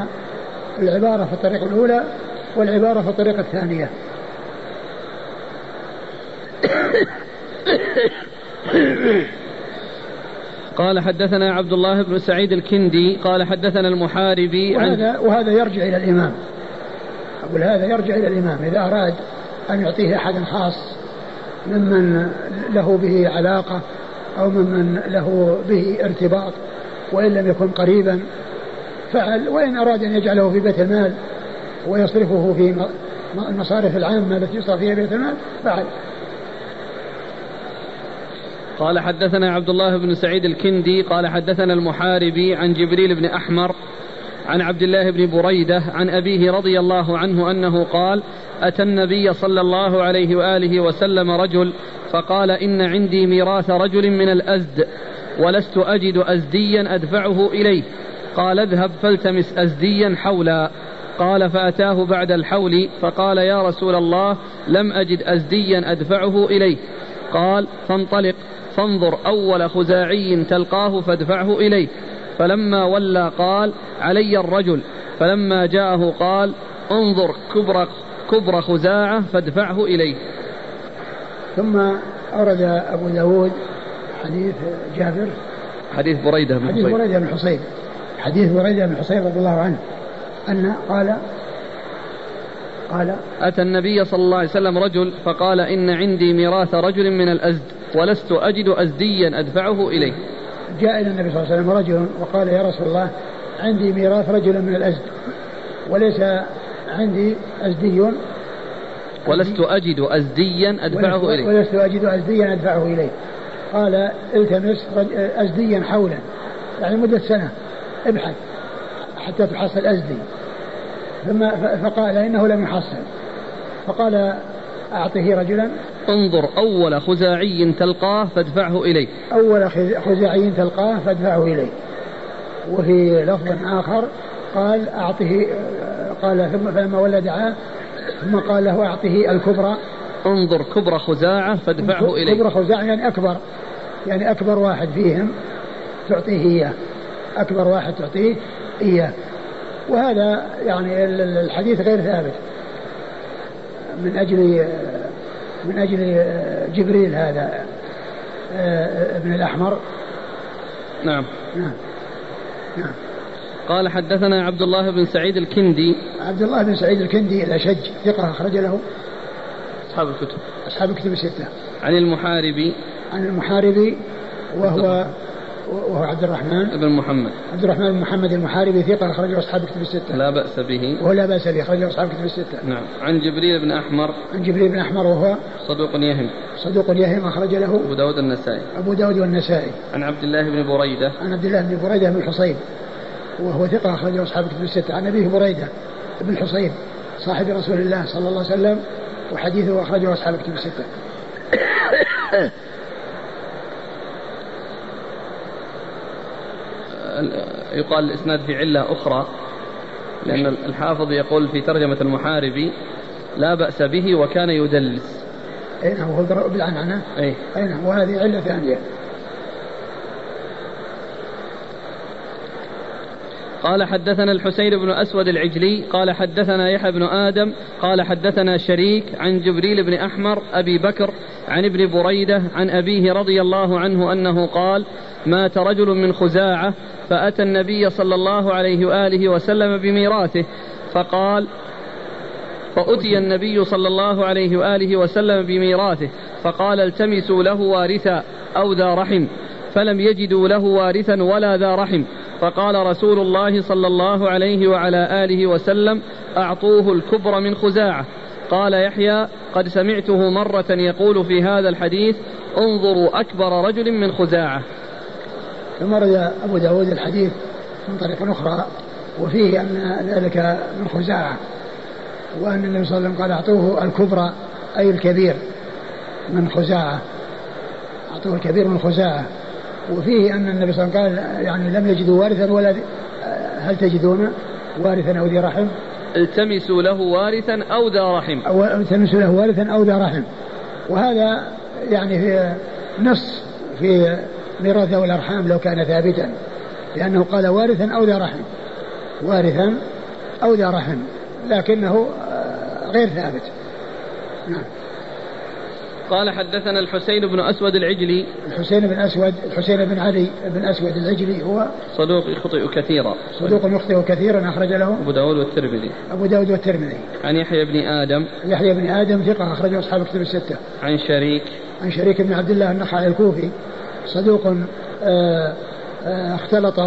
العبارة في الطريقة الأولى والعبارة في الطريقة الثانية. قال حدثنا عبد الله بن سعيد الكندي قال حدثنا المحاربي وهذا, وهذا يرجع إلى الإمام. أقول هذا يرجع إلى الإمام. إذا أراد أن يعطيه أحد خاص ممن له به علاقة أو ممن له به ارتباط وإن لم يكن قريبا فعل وإن أراد أن يجعله في بيت المال ويصرفه في المصارف العامة التي يصرف فيها بيت المال فعل. قال حدثنا عبد الله بن سعيد الكندي قال حدثنا المحاربي عن جبريل بن أحمر عن عبد الله بن بريدة عن أبيه رضي الله عنه أنه قال أتى النبي صلى الله عليه وآله وسلم رجل فقال إن عندي ميراث رجل من الأزد ولست أجد أزديا أدفعه إليه. قال اذهب فالتمس أزديا حولا. قال فأتاه بعد الحول فقال يا رسول الله لم أجد أزديا أدفعه إليه. قال فانطلق فانظر أول خزاعي تلقاه فادفعه إليه. فلما ولى قال علي الرجل فلما جاءه قال انظر كبر كبر خزاعة فادفعه إليه. ثم أورد أبو داود حديث جابر. حديث بريدة بن حديث بريدة بن حصين حديث بريدة بن حصين رضي الله عنه أن قال قال أتى النبي صلى الله عليه وسلم رجل فقال إن عندي ميراث رجل من الأزد ولست أجد أزديا أدفعه إليه. جاء إلى النبي صلى الله عليه وسلم رجل وقال يا رسول الله عندي ميراث رجل من الأزد وليس عندي أزدي ولست أجد أزديا أدفعه إليه ولست أجد أزديا أدفعه إليه قال التمس أزديا حولا. يعني مدة سنة. ابحث حتى تحصل أزدي. ثم فقال إنه لم يحصل. فقال أعطه رجلا. انظر أول خزاعي تلقاه فادفعه إليه. أول خزاعي تلقاه فادفعه إليه. وفي لفظ آخر قال أعطه قال ثم فلما ولى دعاه ثم قال له أعطه الكبرى. انظر كبرى خزاعة فادفعه إليه. كبرى خزاعة يعني أكبر يعني أكبر واحد فيهم تعطيه إياه. أكبر واحد تعطيه إياه. وهذا يعني الحديث غير ثابت. من أجل من أجل جبريل هذا ابن الأحمر. نعم. نعم. نعم. قال حدثنا عبد الله بن سعيد الكندي. عبد الله بن سعيد الكندي الأشج ثقة أخرج له. أصحاب الكتب. أصحاب الكتب الستة. عن المحاربي. عن المحاربي وهو وهو عبد الرحمن. بن محمد عبد الرحمن بن محمد المحاربي ثقة أخرجه أصحاب الكتب الستة. لا بأس به. وهو لا بأس به أخرجه أصحاب الكتب الستة. نعم. عن جبريل بن أحمر. عن جبريل بن أحمر وهو صدوق يهم. صدوق يهم أخرج له أبو داود النسائي. أبو داود والنسائي. عن عبد الله بن بريدة. عن عبد الله بن بريدة بن الحصين. وهو ثقة أخرجه أصحاب الكتب الستة. عن أبيه بريدة بن الحصين صاحب رسول الله صلى الله عليه وسلم وحديثه أخرجه أصحاب الكتب الستة. يقال الإسناد في علة أخرى لأن الحافظ يقول في ترجمة المحاربي لا بأس به وكان يدلس. أي نعم وهو بالعنعنة أي نعم وهذه علة ثانية. قال حدثنا الحسين بن أسود العجلي قال حدثنا يحيى بن آدم قال حدثنا شريك عن جبريل بن أحمر أبي بكر عن ابن بريدة عن أبيه رضي الله عنه أنه قال مات رجل من خزاعة فأتى النبي صلى الله عليه وآله وسلم بميراثه فقال فأتي النبي صلى الله عليه وآله وسلم بميراثه فقال التمسوا له وارثا أو ذا رحم فلم يجدوا له وارثا ولا ذا رحم. فقال رسول الله صلى الله عليه وعلى آله وسلم أعطوه الكبر من خزاعة. قال يحيى قد سمعته مرة يقول في هذا الحديث انظروا أكبر رجل من خزاعة. ثم رد أبو داود الحديث من طريق أخرى وفيه أن ذلك من خزاعة وأن النبي صلى الله عليه وسلم قال أعطوه الكبرى أي الكبير من خزاعة. أعطوه الكبير من خزاعة. وفيه أن النبي صلى الله عليه وسلم قال يعني لم يجدوا وارثا ولا هل تجدون وارثا أو ذي رحم؟ التمسوا له وارثا أو ذا رحم. أو التمسوا له وارثا أو ذا رحم. وهذا يعني في نص في ميراث ذوي الأرحام لو كان ثابتا لأنه قال وارثا أو ذا رحم. وارثا أو ذا رحم لكنه غير ثابت. نعم. قال حدثنا الحسين بن أسود العجلي. الحسين بن أسود الحسين بن علي بن أسود العجلي هو صدوق يخطئ كثيرا. صدوق يخطئ كثيرا أخرج له أبو داود والترمذي. أبو داود والترمذي. عن يحيى بن آدم. يحيى بن آدم ثقة أخرجه أصحاب الكتب الستة. عن شريك. عن شريك بن عبد الله النخعي الكوفي. صدوق آه، آه، اختلط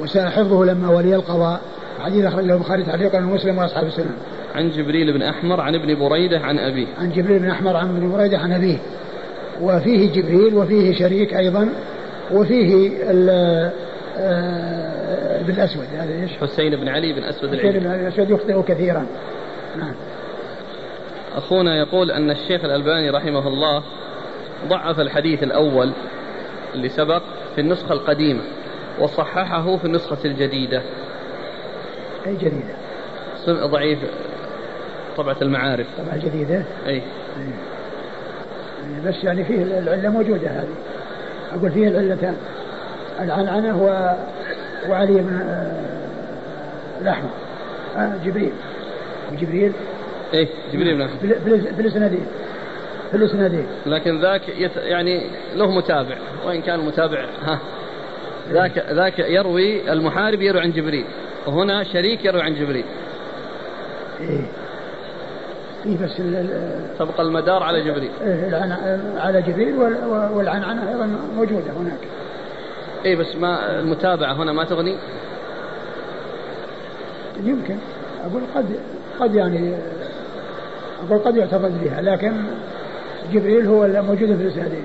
وساء حفظه لما ولي القضاء. حديث أخرجه البخاري تعليقا ومسلم وأصحاب السنن عن جبريل بن أحمر عن ابن بريدة عن أبيه. عن جبريل بن أحمر عن ابن بريدة عن أبيه. وفيه جبريل وفيه شريك أيضا وفيه آه، ابن الأسود. هذا إيش؟ حسين بن علي بن أسود حسين بن علي. الأسود يخطئ كثيرا. نعم. أخونا يقول أن الشيخ الألباني رحمه الله ضعف الحديث الأول اللي سبق في النسخة القديمة وصححه في النسخة الجديدة. أي جديدة؟ ضعيف طبعة المعارف. طبعة جديدة أي. بس يعني فيه العلة موجودة هذه. أقول فيه العلتان العنعنة و... وعلي بن آه، الأحمر. آه جبريل. جبريل؟ إيه جبريل بن في الاسنادين في الاسنادين لكن ذاك يت يعني له متابع وإن كان المتابع ها. ذاك ذاك يروي المحارب يروي عن جبريل وهنا شريك يروي عن جبريل. إيه. إيه بس تبقى المدار على جبريل. إيه على جبريل والعنعنة أيضا موجودة هناك. اي بس ما المتابعة هنا ما تغني؟ يمكن. أقول قد قد يعني أقول قد يعتقد بها لكن جبريل هو موجود في الإسنادين.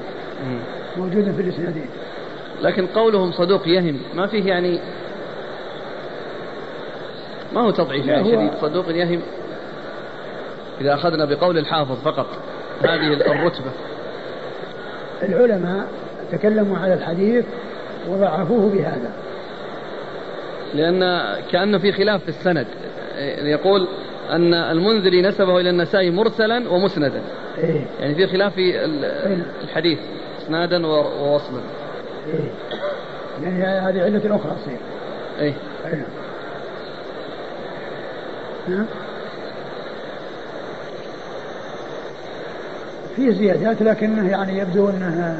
موجود في الإسنادين. لكن قولهم صدوق يهم. ما فيه يعني ما هو تضعيف يعني شديد. صدوق يهم. إذا أخذنا بقول الحافظ فقط. هذه الرتبة. العلماء تكلموا على الحديث وضعفوه بهذا. لأن كأنه في خلاف في السند. يقول أن المنذري نسبه إلى النسائي مرسلا ومسندا. إيه؟ يعني في خلاف في إيه. الحديث إسنادا ووصلا إيه؟ يعني هذه علة أخرى تصير إيه؟ أي نعم في زيادات لكنه يعني يبدو انه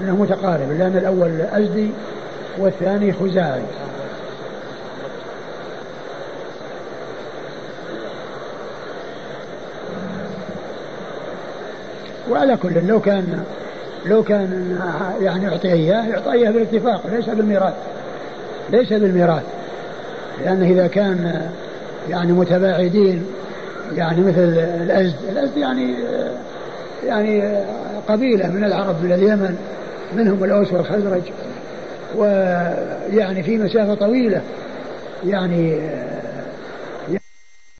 أنه متقارب لأن الأول أزدي والثاني خزاعي وعلى كل لو كان لو كان يعني يعطي اياه يعطي اياه بالاتفاق ليس بالميراث ليس بالميراث. لأنه إذا كان يعني متباعدين يعني مثل الأزد الأزد يعني يعني قبيلة من العرب من اليمن منهم الأوس والخزرج ويعني في مسافة طويلة يعني